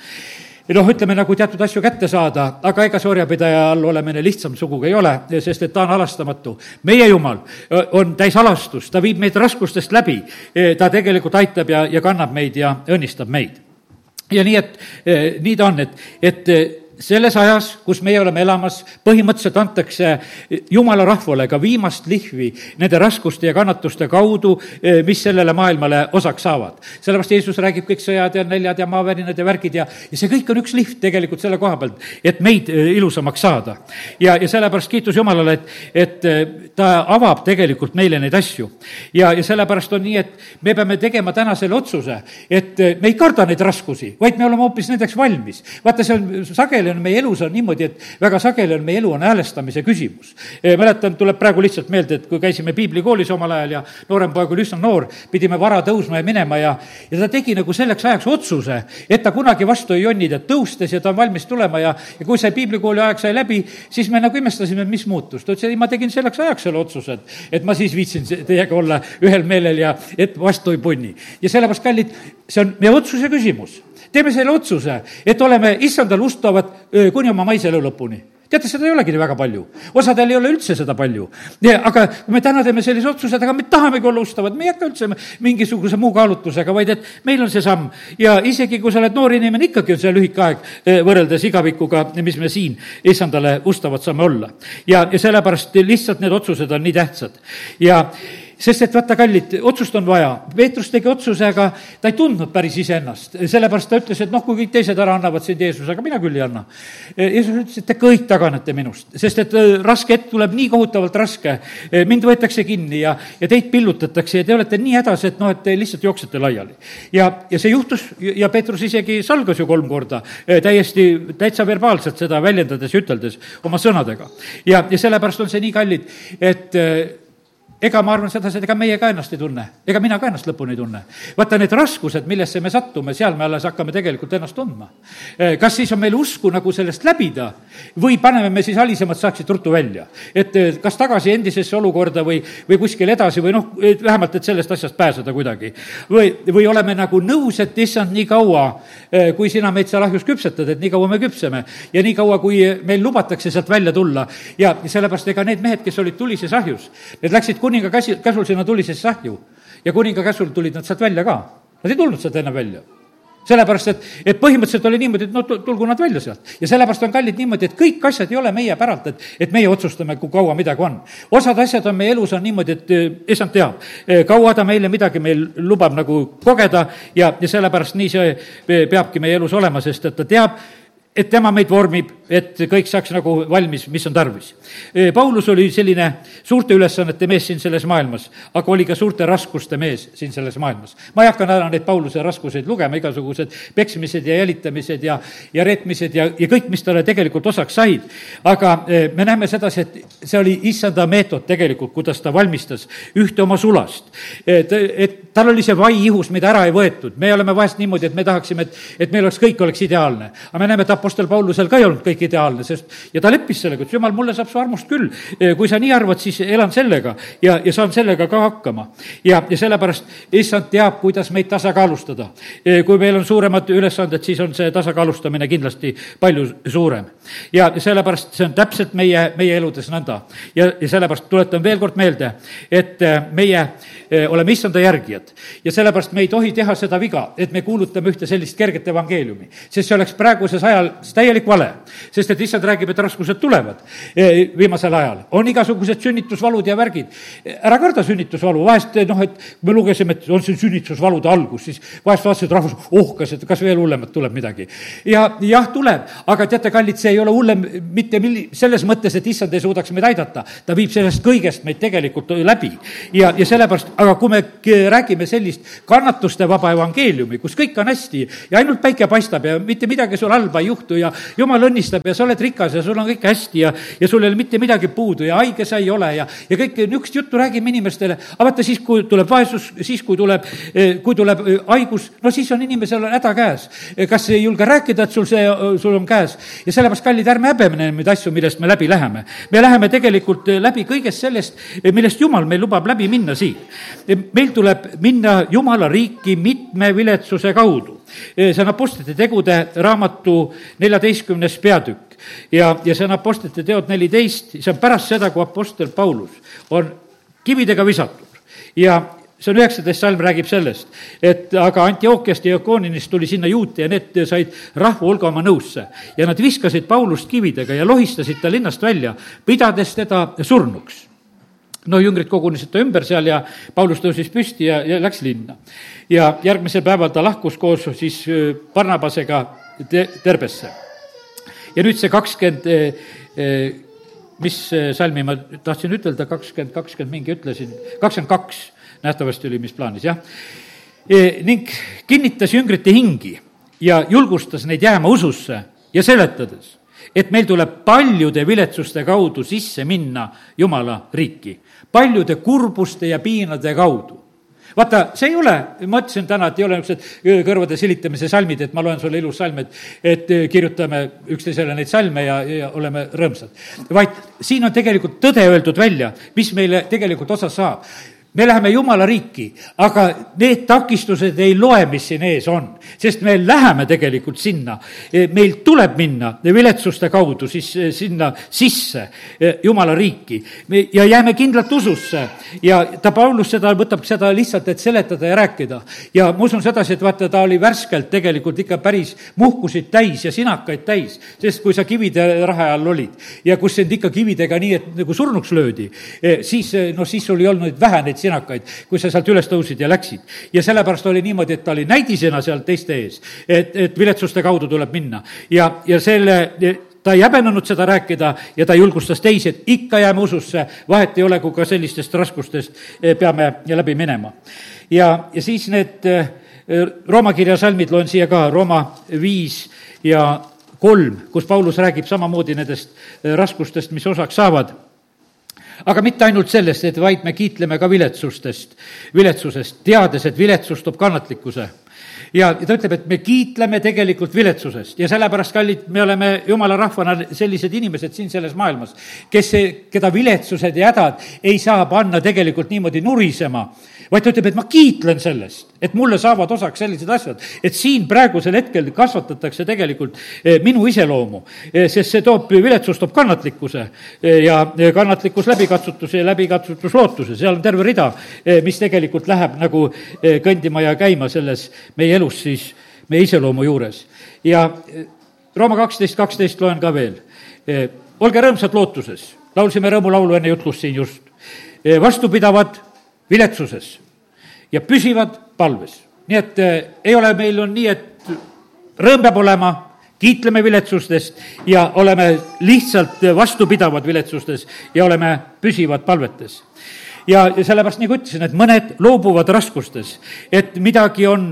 noh, ütleme nagu teatud asju kätte saada, aga ega see orjapidaja all olemine lihtsam sugugi ei ole, sest et ta on halastamatu. meie Jumal on täis halastust, ta viib meid raskustest läbi, ta tegelikult aitab ja, ja kannab meid ja õnnistab meid. ja nii, et nii ta on, et, et selles ajas, kus meie oleme elamas, põhimõtteliselt antakse jumala rahvale ka viimast lihvi nende raskuste ja kannatuste kaudu, eh, mis sellele maailmale osaks saavad. sellepärast Jeesus räägib kõik sõjad ja näljad ja maavärinad ja värgid ja, ja see kõik on üks lihv tegelikult selle koha pealt, et meid eh, ilusamaks saada. ja, ja sellepärast kiitus Jumalale, et, et eh, ta avab tegelikult meile neid asju. ja, ja sellepärast on nii, et me peame tegema täna selle otsuse, et me ei karda neid raskusi, vaid me oleme hoopis nendeks valmis. vaata, see on sageli on meie elus on niimoodi, et väga sageli on meie elu on häälestamise küsimus. mäletan, tuleb praegu lihtsalt meelde, et kui käisime piiblikoolis omal ajal ja noorem poeg oli üsna noor, pidime vara tõusma ja minema ja, ja ta tegi nagu selleks ajaks otsuse, et ta kunagi vastu ei jonni, ta tõustes ja ta on valmis tulema ja, ja kui see piiblikooli aeg sai läbi, siis me nagu imestasime, et mis muutus. ta ütles, ei, ma tegin selleks ajaks selle otsuse, et, ma siis viitsin teiega olla ühel meelel ja et vastu ei punni. ja sellepärast, kallid, see on meie otsuse küsimus teeme selle otsuse, et oleme issandal ustavad kuni oma maise elu lõpuni teate, seda ei olegi nii väga palju. osadel ei ole üldse seda palju. aga kui me täna teeme sellise otsuse, et aga me tahamegi olla ustavad, me ei hakka üldse mingisuguse muu kaalutlusega, vaid et meil on see samm. ja isegi, kui sa oled noor inimene, ikkagi on see lühike aeg võrreldes igavikuga, mis me siin issandale ustavad saame olla. ja, ja sellepärast lihtsalt need otsused on nii tähtsad. ja sest et vaata, kallid, otsust on vaja. Peetrus tegi otsuse, aga ta ei tundnud päris iseennast. sellepärast ta ütles, et noh, kui kõik teised ära annavad sind Jeesus, aga mina küll ei anna. Jeesus ütles, et te kõik taganete minust, sest et äh, raske hetk tuleb nii kohutavalt raske. mind võetakse kinni ja, ja teid pillutatakse ja te olete nii hädas, et noh, et te lihtsalt jooksete laiali. ja, ja see juhtus ja Peetrus isegi salgas ju kolm korda täiesti, täitsa verbaalselt seda väljendades ja üteldes oma sõnadega. ja, ja sellepärast on see nii kallid, et ega ma arvan sedasi, et ega meie ka ennast ei tunne, ega mina ka ennast lõpuni ei tunne. vaata, need raskused, millesse me sattume, seal me alles hakkame tegelikult ennast tundma. Eh, kas siis on meil usku nagu sellest läbida või paneme me siis halisemad saaksid ruttu välja? et eh, kas tagasi endisesse olukorda või, või kuskile edasi või noh, vähemalt, et sellest asjast pääseda kuidagi. või, või oleme nagu nõus, et issand, nii kaua, eh, kui sina meid seal ahjus küpsetad, et nii kaua me küpseme ja nii kaua, kui meil lubatakse sealt välja tulla ja sellepärast ega need mehed, kes olid tulises ahjus, need läksid kuninga käsi, käsul sinna tulisesse ahju ja kuninga käsul tulid nad sealt välja ka. Nad ei tulnud sealt enne välja sellepärast, et, et põhimõtteliselt oli niimoodi, et no tulgu nad välja sealt. ja sellepärast on kallid niimoodi, et kõik asjad ei ole meie päralt, et, et meie otsustame, kui kaua midagi on. osad asjad on meie elus on niimoodi, et eh, issand teab, eh, kaua ta meile midagi meil lubab nagu kogeda ja, ja sellepärast nii see eh, peabki meie elus olema, sest et ta teab, et tema meid vormib, et kõik saaks nagu valmis, mis on tarvis. Paulus oli selline suurte ülesannete mees siin selles maailmas, aga oli ka suurte raskuste mees siin selles maailmas. ma ei hakka ära neid Pauluse raskuseid lugema, igasugused peksmised ja jälitamised ja, ja reetmised ja, ja kõik, mis talle tegelikult osaks said. aga me näeme sedasi, et see oli issanda meetod tegelikult, kuidas ta valmistas ühte oma sulast. et, et tal oli see vai ihus, mida ära ei võetud, me oleme vahest niimoodi, et me tahaksime, et, et meil oleks, kõik oleks ideaalne. aga me näeme, et Apostel Paulusel ka ei olnud kõik ideaalne, sest ja ta leppis sellega, ütles jumal, mulle saab su armust küll. kui sa nii arvad, siis elan sellega ja, ja saan sellega ka hakkama. ja, ja sellepärast issand teab, kuidas meid tasakaalustada. kui meil on suuremad ülesanded, siis on see tasakaalustamine kindlasti palju suurem. Ja, sellepärast see on täpselt meie, meie eludes nõnda. ja, ja sellepärast tuletan veel kord meelde, et meie oleme issanda järgijad ja sellepärast me ei tohi teha seda viga, et me kuulutame ühte sellist kerget evangeeliumi, sest see oleks praeguses ajal täielik vale. sest et issand räägib, et raskused tulevad e, viimasel ajal, on igasugused sünnitusvalud ja värgid. ära karda sünnitusvalu, vahest noh, et me lugesime, et on siin sünnitusvalude algus, siis vahest vaatasid rahvas ohkas, et kas veel hullemat tuleb midagi. ja jah, tuleb, aga teate, kallid, see ei ei ole hullem mitte milli-, selles mõttes, et issand ei suudaks meid aidata. ta viib sellest kõigest meid tegelikult läbi. ja, ja sellepärast, aga kui me räägime sellist kannatuste vaba evangeeliumi, kus kõik on hästi ja ainult päike paistab ja mitte midagi sul halba ei juhtu ja jumal õnnistab ja sa oled rikas ja sul on kõik hästi ja, ja sul ei ole mitte midagi puudu ja haige sa ei ole ja, ja kõike niisugust juttu räägime inimestele, aga vaata siis, kui tuleb vaesus, siis kui tuleb, kui tuleb haigus, no siis on inimesel häda käes. kas ei julge rääkida, et sul see, sul on käes ja sellepärast, kallid, ärme häbene neid asju, millest me läbi läheme. me läheme tegelikult läbi kõigest sellest, millest Jumal meil lubab läbi minna siin. meil tuleb minna Jumala riiki mitme viletsuse kaudu. see on Apostlite tegude raamatu neljateistkümnes peatükk ja, ja see on Apostlite teod neliteist, see on pärast seda, kui Apostel Paulus on kividega visatud ja see on üheksateist salm, räägib sellest, et aga Antiookiast ja Jokooninist tuli sinna juute ja need said rahva hulga oma nõusse. ja nad viskasid Paulust kividega ja lohistasid ta linnast välja, pidades teda surnuks. no jüngrid kogunesid ta ümber seal ja Paulus tõusis püsti ja, ja läks linna. ja järgmisel päeval ta lahkus koos siis äh, Barnabasega te-, Terbesse. ja nüüd see kakskümmend äh, äh, mis salmi ma tahtsin ütelda, kakskümmend, kakskümmend mingi ütlesin, kakskümmend kaks nähtavasti oli, mis plaanis, jah. E, ning kinnitas jüngrite hingi ja julgustas neid jääma ususse ja seletades, et meil tuleb paljude viletsuste kaudu sisse minna Jumala riiki. paljude kurbuste ja piinade kaudu vaata, see ei ole, ma ütlesin täna, et ei ole niisugused kõrvade silitamise salmid, et ma loen sulle ilus salm, et, et kirjutame üksteisele neid salme ja, ja oleme rõõmsad. vaid siin on tegelikult tõde öeldud välja, mis meile tegelikult osa saab me läheme Jumala riiki, aga need takistused ei loe, mis siin ees on, sest me läheme tegelikult sinna. meil tuleb minna viletsuste kaudu siis eh, sinna sisse eh, Jumala riiki ja jääme kindlalt ususse ja ta, Paulus seda, võtab seda lihtsalt, et seletada ja rääkida. ja ma usun sedasi, et vaata, ta oli värskelt tegelikult ikka päris muhkusid täis ja sinakaid täis, sest kui sa kivide rahe all olid ja kus sind ikka kividega nii, et nagu surnuks löödi, siis noh, siis sul ei olnud vähe neid sinakaid, kui sa sealt üles tõusid ja läksid. ja sellepärast oli niimoodi, et ta oli näidisena seal teiste ees, et, et viletsuste kaudu tuleb minna ja, ja selle ta ei häbenenud seda rääkida ja ta julgustas teisi, et ikka jääme ususse, vahet ei ole, kui ka sellistest raskustest eh, peame läbi minema. ja, ja siis need eh, Rooma kirja salmid loen siia ka, Rooma viis ja kolm, kus Paulus räägib samamoodi nendest eh, raskustest, mis osaks saavad aga mitte ainult sellest, et vaid me kiitleme ka viletsustest, viletsusest, teades, et viletsus toob kannatlikkuse. Ja ta ütleb, et me kiitleme tegelikult viletsusest. Ja sellepärast, kallid, me oleme jumala rahvana sellised inimesed siin selles maailmas, kes, keda viletsused ja hädad ei saa panna tegelikult niimoodi nurisema vaid ta ütleb, et ma kiitlen sellest, et mulle saavad osaks sellised asjad, et siin praegusel hetkel kasvatatakse tegelikult eh, minu iseloomu, eh, sest see toob, viletsus toob kannatlikkuse eh, ja kannatlikkus läbikatsutuse ja läbikatsutus lootuse, seal on terve rida, mis tegelikult läheb nagu kõndima ja käima selles meie elus siis meie iseloomu juures. ja Rooma kaksteist, kaksteist loen ka veel. olge rõõmsad lootuses, laulsime rõõmulaulu enne jutlust siin just. vastupidavad viletsuses ja püsivad palves. nii et äh, ei ole, meil on nii, et rõõm peab olema, kiitleme viletsustest ja oleme lihtsalt vastupidavad viletsustes ja oleme püsivad palvetes ja, ja sellepärast nagu ütlesin, et mõned loobuvad raskustes, et midagi on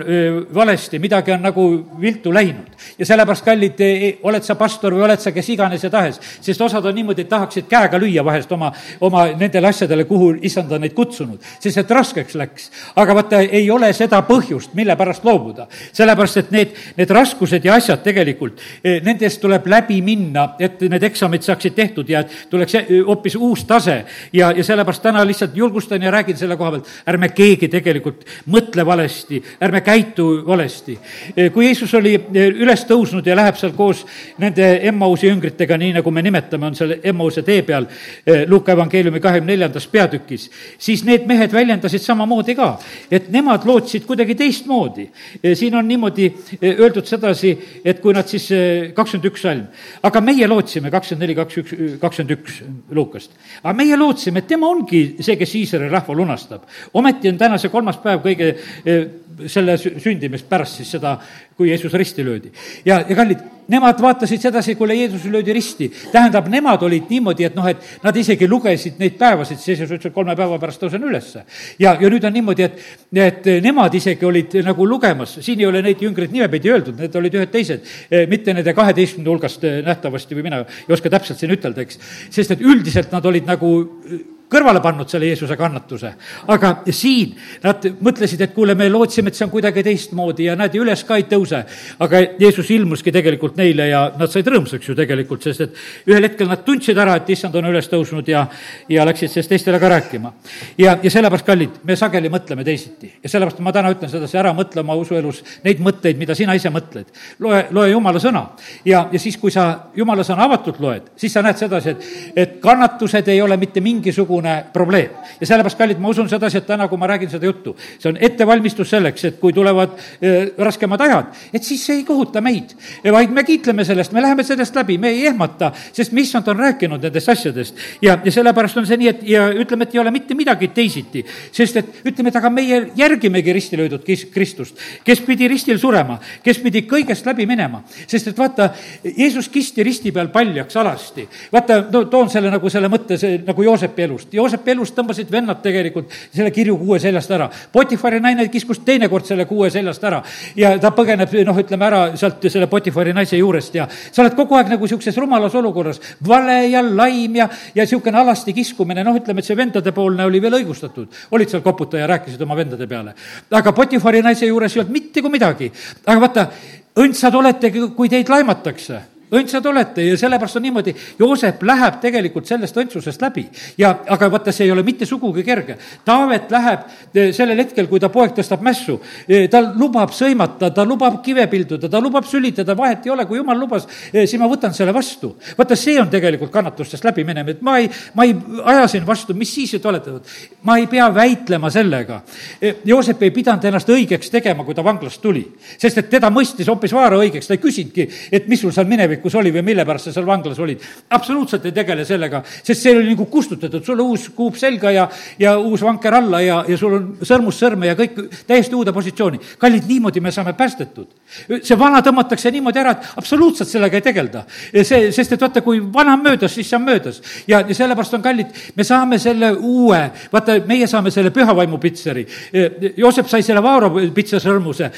valesti, midagi on nagu viltu läinud. ja sellepärast, kallid, oled sa pastor või oled sa kes iganes ja tahes, sest osad on niimoodi, et tahaksid käega lüüa vahest oma, oma nendele asjadele, kuhu issand on neid kutsunud, sest et raskeks läks. aga vaata, ei ole seda põhjust, mille pärast loobuda. sellepärast, et need, need raskused ja asjad tegelikult, nendest tuleb läbi minna, et need eksamid saaksid tehtud ja tuleks e, hoopis uus tase ja, ja sellepärast täna lihtsalt julgustan ja räägin selle koha pealt, ärme keegi tegelikult mõtle valesti, ärme käitu valesti. kui Jeesus oli üles tõusnud ja läheb seal koos nende Emmausi jüngritega, nii nagu me nimetame, on seal Emmause tee peal Luuka evangeeliumi kahekümne neljandas peatükis, siis need mehed väljendasid samamoodi ka, et nemad lootsid kuidagi teistmoodi. siin on niimoodi öeldud sedasi, et kui nad siis, kakskümmend üks salm, aga meie lootsime, kakskümmend neli, kaks, üks, kakskümmend üks Luukast, aga meie lootsime, et tema ongi see, kes Iisraeli rahva lunastab. ometi on täna see kolmas päev kõige eh, selle sündimist pärast siis seda, kui Jeesus risti löödi. ja, ja kallid, nemad vaatasid sedasi, kuule, Jeesus löödi risti. tähendab, nemad olid niimoodi, et noh, et nad isegi lugesid neid päevasid, siis Jeesus ütles, et kolme päeva pärast tõusen ülesse. ja, ja nüüd on niimoodi, et, et nemad isegi olid nagu lugemas, siin ei ole neid jüngreid nimepidi öeldud, need olid ühed teised, eh, mitte nende kaheteistkümne hulgast eh, nähtavasti või mina ei oska täpselt siin ütelda, eks. sest et üldiselt nad olid nagu kõrvale pannud selle Jeesuse kannatuse. aga siin nad mõtlesid, et kuule, me lootsime, et see on kuidagi teistmoodi ja näed, üles ka ei tõuse. aga Jeesus ilmuski tegelikult neile ja nad said rõõmsaks ju tegelikult, sest et ühel hetkel nad tundsid ära, et issand on üles tõusnud ja, ja läksid sellest teistele ka rääkima. ja, ja sellepärast, kallid, me sageli mõtleme teisiti ja sellepärast ma täna ütlen sedasi, ära mõtle oma usuelus neid mõtteid, mida sina ise mõtled. loe, loe jumala sõna ja, ja siis, kui sa jumala sõna avatult loed, siis sa näed sedasi, et, et kannatused ei ole mitte mingisugune mingisugune probleem. ja sellepärast, kallid, ma usun sedasi, et täna, kui ma räägin seda juttu, see on ettevalmistus selleks, et kui tulevad raskemad ajad, et siis see ei kohuta meid, vaid me kiitleme sellest, me läheme sellest läbi, me ei ehmata, sest mis nad on rääkinud nendest asjadest. ja, ja sellepärast on see nii, et ja ütleme, et ei ole mitte midagi teisiti, sest et ütleme, et aga meie järgimegi risti löödud Kristust, kes pidi ristil surema, kes pidi kõigest läbi minema, sest et vaata, Jeesus kisti risti peal paljaks alasti. vaata, no toon selle nagu selle mõtte, see nagu Joosepi elust elust. Joosepi elust tõmbasid vennad tegelikult selle kirju kuue seljast ära. Potifari naine kiskus teinekord selle kuue seljast ära ja ta põgeneb, noh, ütleme ära sealt selle Potifari naise juurest ja sa oled kogu aeg nagu niisuguses rumalas olukorras. vale ja laim ja, ja niisugune alasti kiskumine, noh, ütleme, et see vendadepoolne oli veel õigustatud. olid seal koputaja, rääkisid oma vendade peale. aga Potifari naise juures ei olnud mitte kui midagi. aga vaata, õndsad olete, kui teid laimatakse õndsad olete ja sellepärast on niimoodi, Joosep läheb tegelikult sellest õndsusest läbi ja, aga vaata, see ei ole mitte sugugi kerge. Taavet läheb eh, sellel hetkel, kui ta poeg tõstab mässu, eh, ta lubab sõimata, ta lubab kive pilduda, ta lubab sülitada, vahet ei ole, kui jumal lubas, eh, siis ma võtan selle vastu. vaata, see on tegelikult kannatustest läbi minemine, et ma ei, ma ei aja siin vastu, mis siis, et olete, ma ei pea väitlema sellega. Joosep ei pidanud ennast õigeks tegema, kui ta vanglast tuli, sest et teda mõistis hoopis Vaara õigeks, ta ei küsinudki, et mis sul seal minevikus minevikus oli või mille pärast sa seal vanglas olid. absoluutselt ei tegele sellega, sest see oli nagu kustutatud, sul uus kuup selga ja, ja uus vanker alla ja, ja sul on sõrmust sõrme ja kõik täiesti uude positsiooni. kallid, niimoodi me saame päästetud. see vana tõmmatakse niimoodi ära, et absoluutselt sellega ei tegelda. see, sest et vaata, kui vana on möödas, siis see on möödas. ja, ja sellepärast on kallid, me saame selle uue, vaata, meie saame selle püha vaimu pitseri. Joosep sai selle Vaaro pitsasõrmuse,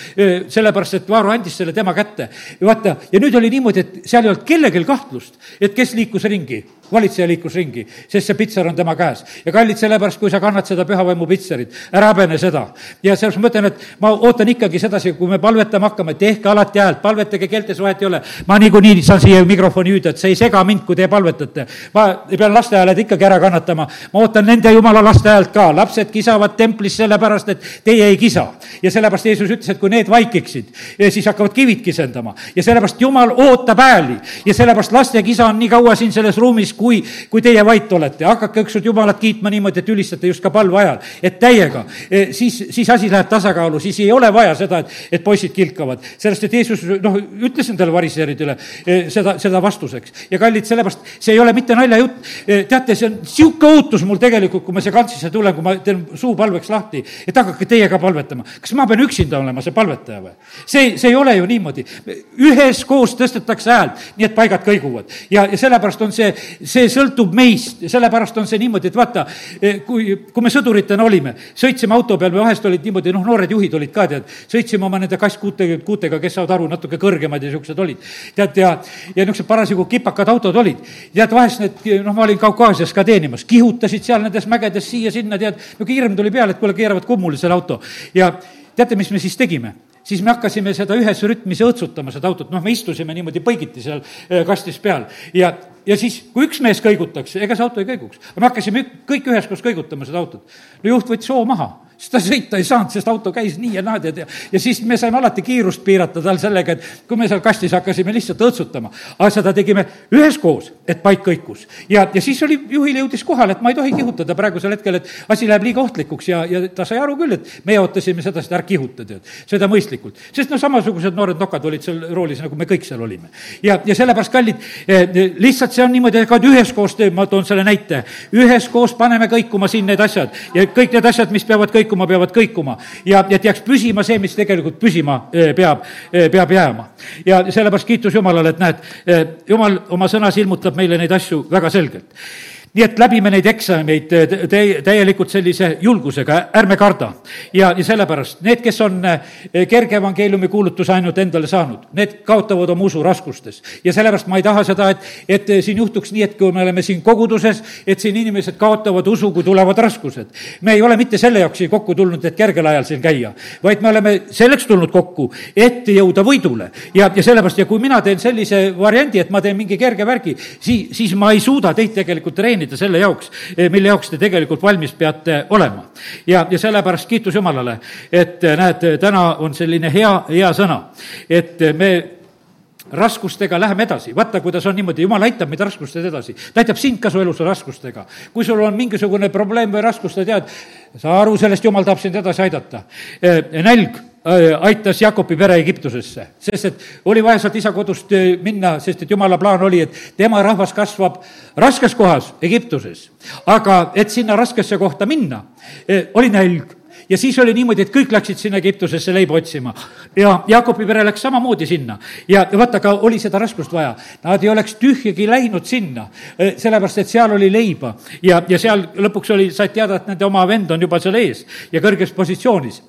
sellepärast et Vaaro andis selle tema kätte. vaata, ja nüüd oli niimoodi, et seal ei olnud kellelgi kahtlust, et kes liikus ringi valitseja liikus ringi, sest see pitser on tema käes. ja kallid, sellepärast kui sa kannad seda pühavaimu pitserit, ära häbene seda. ja sellepärast ma ütlen, et ma ootan ikkagi sedasi, kui me palvetama hakkame, tehke alati häält, palvetage keeltes, vahet ei ole. ma niikuinii saan siia mikrofoni hüüda, et see ei sega mind, kui te palvetate. ma pean laste hääled ikkagi ära kannatama. ma ootan nende jumala laste häält ka, lapsed kisavad templis sellepärast, et teie ei kisa. ja sellepärast Jeesus ütles, et kui need vaikiksid, siis hakkavad kivid kisendama. ja sellepärast Jumal ootab hääli ja sellepärast laste kisa on nii kaua siin selles ruumis, kui, kui teie vait olete, hakake ükskord Jumalat kiitma niimoodi, et ülistate just ka palve ajal, et täiega, e, siis, siis asi läheb tasakaalu, siis ei ole vaja seda, et, et poisid kilkavad. sellest, et Jeesus, noh, ütles nendele variseeridele e, seda, seda vastuseks. ja kallid, sellepärast see ei ole mitte naljajutt, e, teate, see on niisugune ootus mul tegelikult, kui ma siia kantsisse tulen, kui ma teen suu palveks lahti, et hakake teie ka palvetama. kas ma pean üksinda olema see palvetaja või? see, see ei ole ju niimoodi. üheskoos tõstetakse häält, nii et paigad kõiguvad. ja, ja sellepärast on see, see sõltub meist ja sellepärast on see niimoodi, et vaata, eh, kui, kui me sõduritena olime, sõitsime auto peal, me vahest olid niimoodi, noh, noored juhid olid ka, tead, sõitsime oma nende kasskuutega, kuutega, kes saavad aru, natuke kõrgemad ja niisugused olid. tead, ja, ja niisugused parasjagu kipakad autod olid. tead, vahest need, noh, ma olin Kaukaasias ka teenimas, kihutasid seal nendes mägedes siia-sinna, tead, niisugune hirm tuli peale, et kuule, keeravad kummuli selle auto. ja teate, mis me siis tegime? siis me hakkasime seda ühes rütmis õõtsutama, seda autot, noh, me istusime niimoodi põigiti seal eh, kastis peal ja ja siis, kui üks mees kõigutakse, ega see auto ei kõiguks. me hakkasime kõik üheskoos kõigutama seda autot. no juht võttis hoo maha sest ta sõita ei saanud, sest auto käis nii ja naa, tead, ja, ja siis me saime alati kiirust piirata tal sellega, et kui me seal kastis hakkasime lihtsalt õõtsutama, aga seda tegime üheskoos, et paik kõikus. ja, ja siis oli, juhil jõudis kohale, et ma ei tohi kihutada praegusel hetkel, et asi läheb liiga ohtlikuks ja, ja ta sai aru küll, et meie ootasime seda, seda ära kihuta, tead, seda mõistlikult. sest no samasugused noored nokad olid seal roolis, nagu me kõik seal olime. ja, ja sellepärast, kallid eh,, lihtsalt see on niimoodi, et üheskoos teeme, ma toon selle näite, üheskoos paneme kõikuma siin need asjad ja kõik need asjad, mis peavad kõikuma, kõikuma, peavad kõikuma ja, et jääks püsima see, mis tegelikult püsima eh, peab, eh, peab jääma. ja sellepärast kiitus Jumalale, et näed, eh, Jumal oma sõnas ilmutab meile neid asju väga selgelt nii et läbime neid eksameid täie, täielikult sellise julgusega, ärme karda. ja, ja sellepärast need, kes on eh, kerge evangeeliumi kuulutuse ainult endale saanud, need kaotavad oma usu raskustes. ja sellepärast ma ei taha seda, et, et siin juhtuks nii, et kui me oleme siin koguduses, et siin inimesed kaotavad usu, kui tulevad raskused. me ei ole mitte selle jaoks siia kokku tulnud, et kergel ajal siin käia, vaid me oleme selleks tulnud kokku, et jõuda võidule. ja, ja sellepärast, ja kui mina teen sellise variandi, et ma teen mingi kerge värgi, siis, siis ma ei suuda teid tegelikult treenida treenida selle jaoks, eh, mille jaoks te tegelikult valmis peate olema. ja, ja sellepärast kiitus Jumalale, et eh, näed, täna on selline hea, hea sõna, et eh, me raskustega läheme edasi, vaata, kuidas on niimoodi, jumal aitab meid raskustest edasi. ta aitab sind ka su elus raskustega. kui sul on mingisugune probleem või raskus, sa tead, saa aru sellest, jumal tahab sind edasi aidata. nälg aitas Jakobi pere Egiptusesse, sest et oli vaja sealt isa kodust äh, minna, sest et jumala plaan oli, et tema rahvas kasvab raskes kohas, Egiptuses. aga et sinna raskesse kohta minna, äh, oli nälg ja siis oli niimoodi, et kõik läksid sinna Egiptusesse leiba otsima. ja Jakobi pere läks samamoodi sinna. ja vaata, aga oli seda raskust vaja. Nad ei oleks tühjagi läinud sinna, sellepärast et seal oli leiba. ja, ja seal lõpuks oli, said teada, et nende oma vend on juba seal ees ja kõrges positsioonis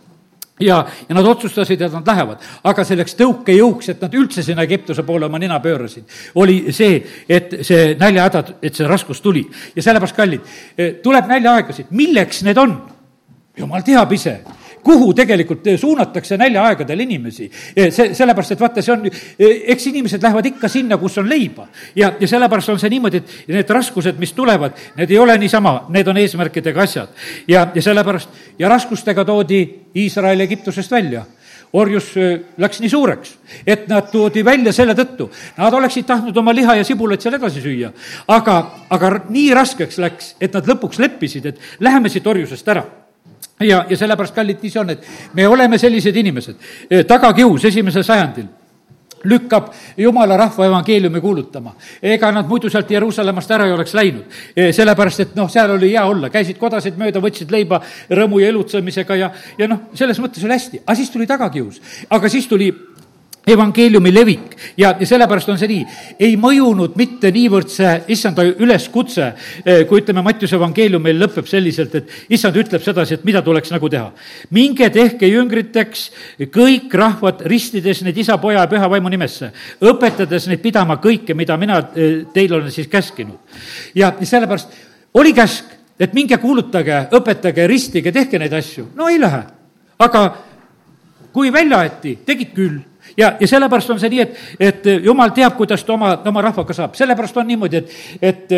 ja, ja nad otsustasid, et nad lähevad. aga selleks tõukejõuks, et nad üldse sinna Egiptuse poole oma nina pöörasid, oli see, et see näljahädad, et see raskus tuli. ja sellepärast, kallid, tuleb näljaaegasid, milleks need on? jumal teab ise kuhu tegelikult suunatakse näljaaegadel inimesi. see, sellepärast, et vaata, see on, eks inimesed lähevad ikka sinna, kus on leiba. ja, ja sellepärast on see niimoodi, et need raskused, mis tulevad, need ei ole niisama, need on eesmärkidega asjad. ja, ja sellepärast, ja raskustega toodi Iisrael Egiptusest välja orjus läks nii suureks, et nad toodi välja selle tõttu. Nad oleksid tahtnud oma liha ja sibulat seal edasi süüa, aga, aga nii raskeks läks, et nad lõpuks leppisid, et läheme siit orjusest ära ja, ja sellepärast, kallid, nii see on, et me oleme sellised inimesed. tagakius esimesel sajandil lükkab jumala rahva evangeeliumi kuulutama. ega nad muidu sealt Jeruusalemmast ära ei oleks läinud. sellepärast, et noh, seal oli hea olla, käisid kodasid mööda, võtsid leiba rõõmu ja elutsemisega ja, ja noh, selles mõttes oli hästi. aga siis tuli tagakius. aga siis tuli evangeeliumi levik ja, ja sellepärast on see nii. ei mõjunud mitte niivõrd see issanda üleskutse, eh, kui ütleme, Mattiuse evangeelium meil lõpeb selliselt, et issand ütleb sedasi, et mida tuleks nagu teha. minge tehke jüngriteks kõik rahvad, ristides neid isa, poja ja püha vaimu nimesse, õpetades neid pidama kõike, mida mina eh, teile olen siis käskinud. ja sellepärast oli käsk, et minge kuulutage, õpetage, ristige, tehke neid asju. no ei lähe. aga kui välja aeti, tegid küll ja, ja sellepärast on see nii, et, et jumal teab, kuidas ta oma, oma rahvaga saab, sellepärast on niimoodi, et, et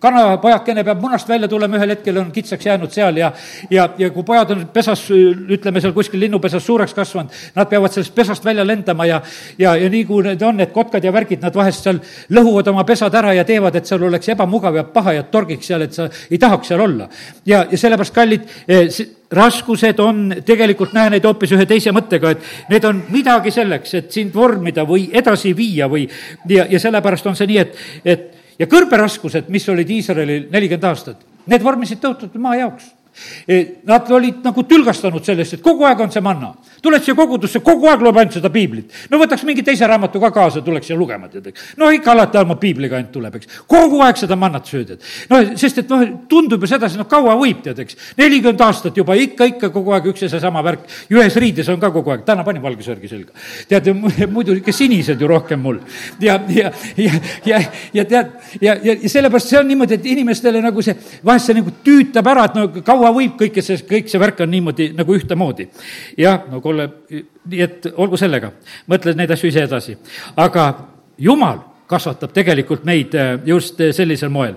kanapojakene peab munast välja tulema, ühel hetkel on kitsaks jäänud seal ja, ja, ja kui pojad on pesas, ütleme seal kuskil linnupesas suureks kasvanud, nad peavad sellest pesast välja lendama ja, ja, ja nii kui need on, need kotkad ja värgid, nad vahest seal lõhuvad oma pesad ära ja teevad, et seal oleks ebamugav ja paha ja torgiks seal, et sa ei tahaks seal olla. ja, ja sellepärast, kallid, eh, raskused on, tegelikult näe neid hoopis ühe teise mõttega, et need on midagi selleks, et sind vormida või edasi viia või ja, ja sellepärast on see nii, et, et ja kõrberaskused, mis olid Iisraelil nelikümmend aastat, need vormisid tõotatud maa jaoks nad olid nagu tülgastanud sellest, et kogu aeg on see manna. Tuled siia kogudusse, kogu aeg loeb ainult seda piiblit. no võtaks mingi teise raamatu ka kaasa, tuleks siia lugema, tead, eks. no ikka alati oma piibliga ainult tuleb, eks. kogu aeg seda mannat sööd, et noh, sest et noh, tundub ju sedasi, noh, kaua võib, tead, eks. nelikümmend aastat juba ikka, ikka kogu aeg üks ja seesama värk. ühes riides on ka kogu aeg, täna panin valge sörgi selga. tead, muidu ikka sinised ju rohkem mul. ja, ja, ja, ja, ja tead, ja, ja, ja sellepärast see on niimoodi, et inimestele nagu see, vahest see nagu tüütab ära, et no kaua võib kõike see, kõik see värk on niimoodi nagu ühtemoodi. jah, no kuule, nii et olgu sellega, mõtle neid asju ise edasi. aga jumal kasvatab tegelikult meid äh, just äh, sellisel moel.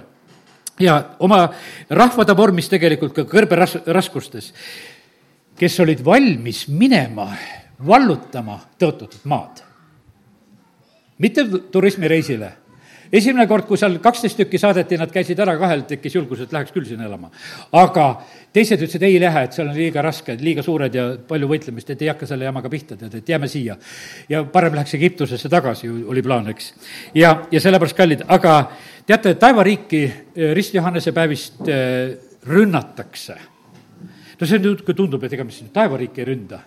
ja oma rahva ta vormis tegelikult ka kõrberaskustes kes olid valmis minema vallutama tõotatud maad. mitte turismireisile esimene kord, kui seal kaksteist tükki saadeti, nad käisid ära, kahel tekkis julgus, et läheks küll sinna elama. aga teised ütlesid, ei lähe, et seal on liiga raske, liiga suured ja palju võitlemist, et ei hakka selle jamaga pihta, tead, et jääme siia. ja parem läheks Egiptusesse tagasi, oli plaan, eks. ja, ja sellepärast, kallid, aga teate, taevariiki eh, Rist Johannese päevist eh, rünnatakse. no see nüüd, tundub, et ega me siin taevariiki ei ründa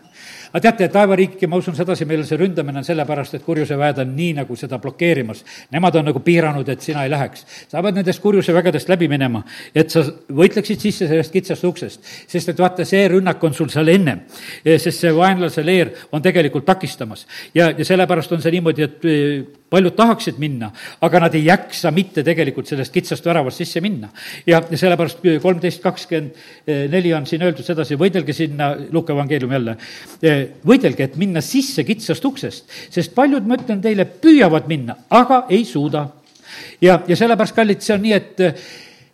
aga teate, taevariiki, ma usun sedasi, meil see ründamine on sellepärast, et kurjuse väed on nii nagu seda blokeerimas. Nemad on nagu piiranud, et sina ei läheks. sa pead nendest kurjuse vägedest läbi minema, et sa võitleksid sisse sellest kitsast uksest. sest et vaata, see rünnak on sul seal ennem, sest see vaenlase leer on tegelikult takistamas. ja, ja sellepärast on see niimoodi, et paljud tahaksid minna, aga nad ei jaksa mitte tegelikult sellest kitsast väravast sisse minna. ja, sellepärast kolmteist kakskümmend neli on siin öeldud sedasi, võidelge sinna, Luuka evangeelium jälle, võidelge, et minna sisse kitsast uksest, sest paljud, ma ütlen teile, püüavad minna, aga ei suuda. ja, ja sellepärast, kallid, see on nii, et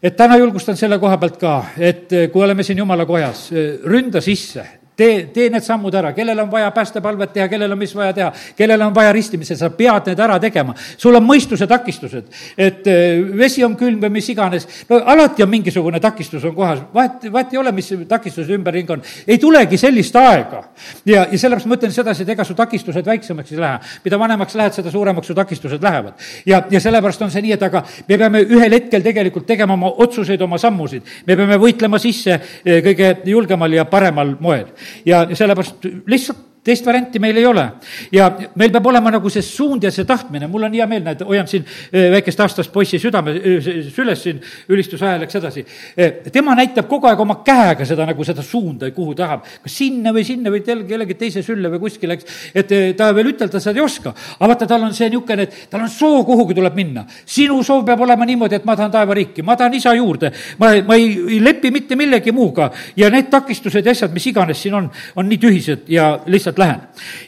et täna julgustan selle koha pealt ka, et kui oleme siin jumala kojas, ründa sisse tee, tee need sammud ära, kellel on vaja päästepalvet teha, kellel on mis vaja teha, kellel on vaja ristimise, sa pead need ära tegema. sul on mõistuse takistused, et äh, vesi on külm või mis iganes, no alati on mingisugune takistus on kohas, vahet, vahet ei ole, mis takistused ümberringi on. ei tulegi sellist aega. ja, ja sellepärast ma ütlen sedasi, et ega su takistused väiksemaks ei lähe. mida vanemaks lähed, seda suuremaks su takistused lähevad. ja, ja sellepärast on see nii, et aga me peame ühel hetkel tegelikult tegema oma otsuseid, oma sammusid. me peame võitlema sisse äh, kõige julgemal ja paremal moel ja sellepärast lihtsalt teist varianti meil ei ole. ja meil peab olema nagu see suund ja see tahtmine, mul on hea meel, näed, hoian siin eh, väikest aastast poissi südame, eh, süles siin ülistuse ajal, läks edasi. Eh, tema näitab kogu aeg oma käega seda nagu seda suunda, kuhu tahab, kas sinna või sinna või tel-, kellegi teise sülle või kuskile, eks. et ta veel ütelda seda ei oska, aga vaata, tal on see niisugune, et tal on soov, kuhugi tuleb minna. sinu soov peab olema niimoodi, et ma tahan taevariiki, ma tahan isa juurde, ma, ma ei, ei lepi mitte millegi muuga ja need takistused ja asjad, mis iganes siin on, on nii tühised ja lihtsalt lihtsalt lähen.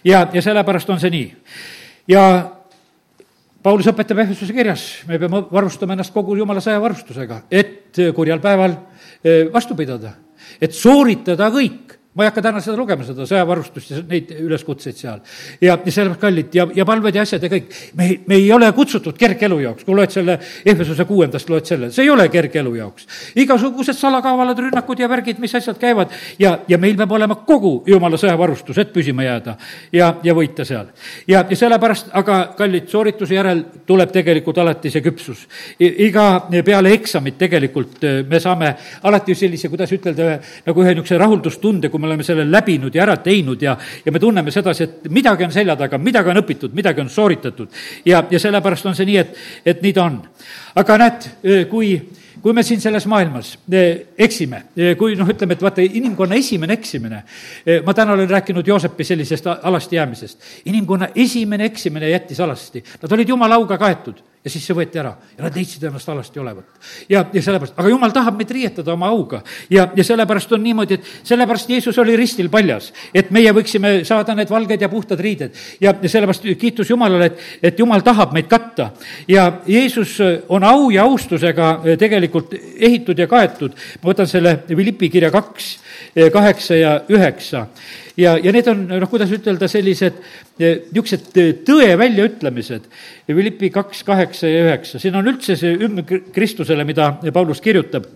ja, ja sellepärast on see nii. ja Paulus õpetab Ehesuse kirjas, me peame varustama ennast kogu jumala sõjavarustusega, et kurjal päeval eh, vastu pidada, et sooritada kõik ma ei hakka täna seda lugema, seda sõjavarustust ja neid üleskutseid seal. ja, sellepärast kallid ja, ja palved ja asjad ja kõik. me, me ei ole kutsutud kergelu jaoks, kui loed selle Ehvesuse kuuendast, loed selle, see ei ole kergelu jaoks. igasugused salakaavalad, rünnakud ja värgid, mis asjad käivad ja, ja meil peab olema kogu jumala sõjavarustus, et püsima jääda ja, ja võita seal. ja, ja sellepärast, aga kallid, soorituse järel tuleb tegelikult alati see küpsus. iga peale eksamit tegelikult me saame alati sellise, kuidas ütelda, nagu ühe niisuguse rahuldustunde, kui me oleme selle läbinud ja ära teinud ja, ja me tunneme sedasi, et midagi on selja taga, midagi on õpitud, midagi on sooritatud. ja, ja sellepärast on see nii, et, et nii ta on. aga näed, kui kui me siin selles maailmas eksime, kui noh, ütleme, et vaata, inimkonna esimene eksimine, ma täna olen rääkinud Joosepi sellisest alasti jäämisest, inimkonna esimene eksimine jättis alasti, nad olid jumala auga kaetud ja siis see võeti ära ja nad leidsid ennast alasti olevat. ja, ja sellepärast, aga jumal tahab meid riietada oma auga ja, ja sellepärast on niimoodi, et sellepärast Jeesus oli ristil paljas, et meie võiksime saada need valged ja puhtad riided. ja, ja sellepärast kiitus Jumalale, et, et Jumal tahab meid katta ja Jeesus on au ja austusega tegelikult ehitud ja kaetud. ma võtan selle Philippi kirja kaks, kaheksa ja üheksa ja, ja need on noh, kuidas ütelda, sellised eh, niisugused eh, tõe väljaütlemised. Philippi kaks, kaheksa ja üheksa, siin on üldse see hümn Kristusele, mida Paulus kirjutab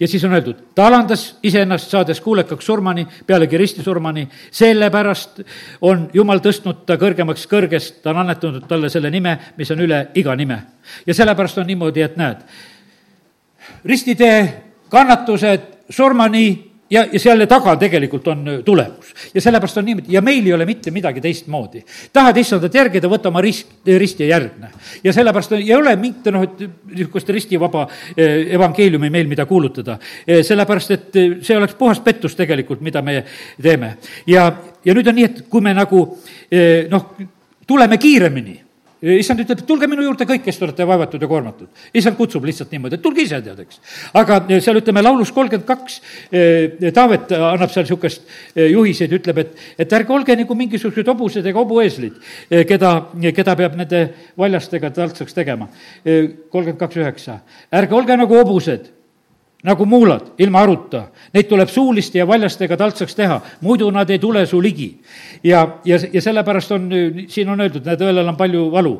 ja siis on öeldud, ta alandas iseennast, saades kuulekaks surmani, pealegi ristisurmani, sellepärast on Jumal tõstnud ta kõrgemaks kõrgest, ta on annetanud talle selle nime, mis on üle iga nime. ja sellepärast on niimoodi, et näed, ristitee, kannatused, surmani ja, ja selle taga tegelikult on äh, tulemus. ja sellepärast on niimoodi ja meil ei ole mitte midagi teistmoodi. tahad issandat järgida, võta oma rist, risti ja järgne. ja sellepärast ei ole mitte noh, et niisugust ristivaba äh, evangeeliumi meil, mida kuulutada. Äh, sellepärast, et see oleks puhas pettus tegelikult, mida me teeme. ja, ja nüüd on nii, et kui me nagu noh, tuleme kiiremini issand ütleb, tulge minu juurde kõik, kes te olete vaevatud ja koormatud. issand kutsub lihtsalt niimoodi, et tulge ise, tead, eks. aga seal ütleme laulus kolmkümmend kaks, eh, Taavet annab seal niisugust eh, juhiseid, ütleb, et, et ärge olge nagu mingisugused hobused ega hobueeslid, eh, keda, keda peab nende valjastega taltsaks tegema. kolmkümmend kaks üheksa, ärge olge nagu hobused nagu muulad, ilma aruta. Neid tuleb suuliste ja valjastega taltsaks teha, muidu nad ei tule su ligi. ja, ja, ja sellepärast on, siin on öeldud, näed, õelal on palju valu.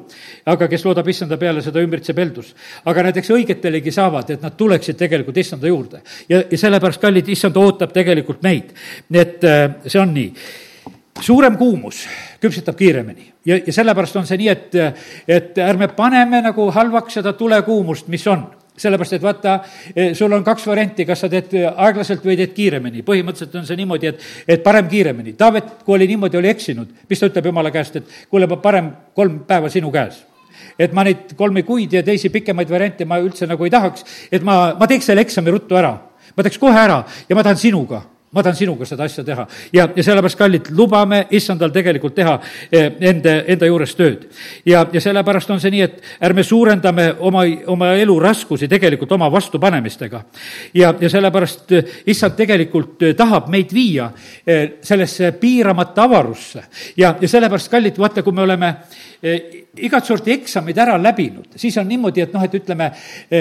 aga kes loodab issanda peale, seda ümbritseb heldus. aga näiteks õigetelegi saavad, et nad tuleksid tegelikult issanda juurde. ja, ja sellepärast, kallid, issand ootab tegelikult meid. nii et äh, see on nii suurem kuumus küpsetab kiiremini ja, ja sellepärast on see nii, et, et ärme paneme nagu halvaks seda tulekuumust, mis on sellepärast, et vaata, sul on kaks varianti, kas sa teed aeglaselt või teed kiiremini. põhimõtteliselt on see niimoodi, et, et parem kiiremini. Taavet, kui oli niimoodi, oli eksinud, mis ta ütleb jumala käest, et kuule, ma parem kolm päeva sinu käes et ma neid kolme kuid ja teisi pikemaid variante ma üldse nagu ei tahaks, et ma, ma teeks selle eksami ruttu ära. ma teeks kohe ära ja ma tahan sinuga ma tahan sinuga seda asja teha. ja, ja sellepärast, kallid, lubame issandal tegelikult teha eh, enda, enda juures tööd. ja, ja sellepärast on see nii, et ärme suurendame oma, oma elu raskusi tegelikult oma vastupanemistega. ja, ja sellepärast eh, issand tegelikult eh, tahab meid viia sellesse piiramata avarusse. ja, ja sellepärast, kallid, vaata, kui me oleme igat sorti eksamid ära läbinud, siis on niimoodi, et noh, et ütleme,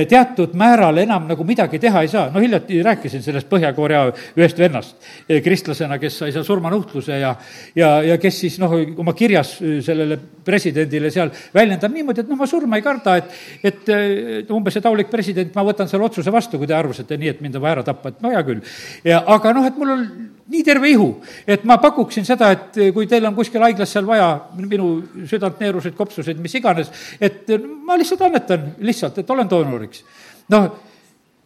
teatud määral enam nagu midagi teha ei saa. no hiljuti rääkisin sellest Põhja-Korea ühest vennast, kristlasena, kes sai seal surmanuhtluse ja, ja, ja kes siis noh, oma kirjas sellele presidendile seal väljendab niimoodi, et noh, ma surma ei karda, et, et umbes, et aulik president, ma võtan selle otsuse vastu, kui te arvasite nii, et mind on vaja ära tappa, et no hea küll. ja aga noh, et mul on nii terve ihu, et ma pakuksin seda, et kui teil on kuskil haiglas seal vaja minu südantneeruseid, kopsuseid, mis iganes, et ma lihtsalt annetan lihtsalt, et olen doonoriks. noh,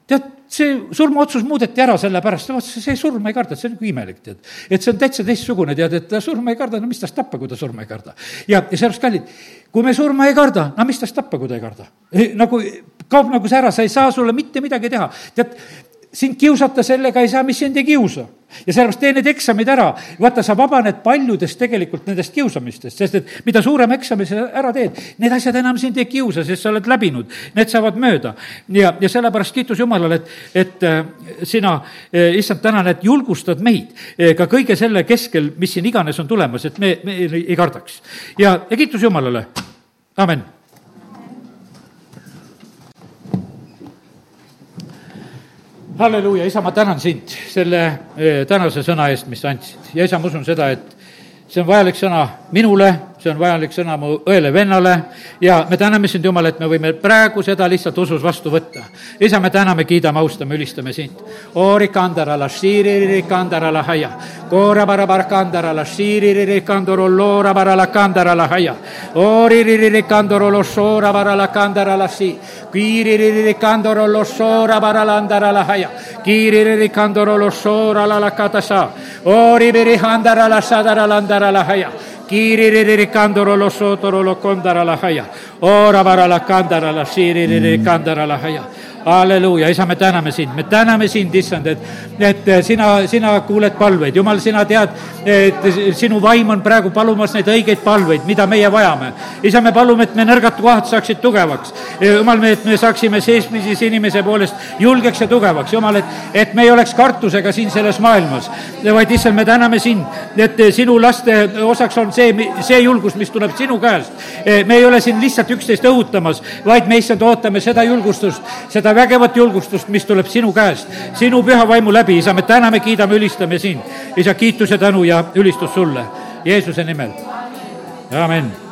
tead, see surmaotsus muudeti ära sellepärast, vot see surma ei karda, see on nagu imelik, tead. et see on täitsa teistsugune, tead, et ta surma ei karda, no mis tast tappa, kui ta surma ei karda. ja, ja sellepärast, kallid, kui me surma ei karda, no mis tast tappa, kui ta ei karda? nagu kaob nagu see ära, sa ei saa sulle mitte midagi teha. tead, sind kiusata sellega ei saa, mis sind ei kiusa. ja sellepärast tee need eksamid ära. vaata, sa vabaned paljudest tegelikult nendest kiusamistest, sest et mida suurem eksami sa ära teed, need asjad enam sind ei kiusa, sest sa oled läbinud, need saavad mööda. ja, ja sellepärast kiitus Jumalale, et, et äh, sina, äh, issand, tänan, et julgustad meid äh, ka kõige selle keskel, mis siin iganes on tulemas, et me, me ei kardaks. ja, ja kiitus Jumalale, amin halleluuja, isa, ma tänan sind selle eh, tänase sõna eest, mis andsid. Ja isa, ma usun seda, et see on vajalik sõna minule, see on vajalik sõna mu õele-vennale ja me täname sind, Jumal, et me võime praegu seda lihtsalt usus vastu võtta. isa, me täname, kiidame, austame, ülistame sind. Orikandara la shiriri kandara la haia. Kora Kiririri cándaro los sótoro los cóndara la jaya. Ora para la la siriri cándara la jaya. Halleluuja, isa, me täname sind, me täname sind, issand, et, et sina, sina kuuled palveid, jumal, sina tead, et sinu vaim on praegu palumas neid õigeid palveid, mida meie vajame. isa, me palume, et me nõrgad kohad saaksid tugevaks. jumal, me, et me saaksime seesmises inimese poolest julgeks ja tugevaks, jumal, et, et me ei oleks kartusega siin selles maailmas, vaid issand, me täname sind, et sinu laste osaks on see, see julgus, mis tuleb sinu käest. me ei ole siin lihtsalt üksteist õhutamas, vaid me issand ootame seda julgustust, seda seda vägevat julgustust, mis tuleb sinu käest, sinu püha vaimu läbi, isa, me täname, kiidame, ülistame sind. isa, kiitus ja tänu ja ülistus sulle Jeesuse nimel. amin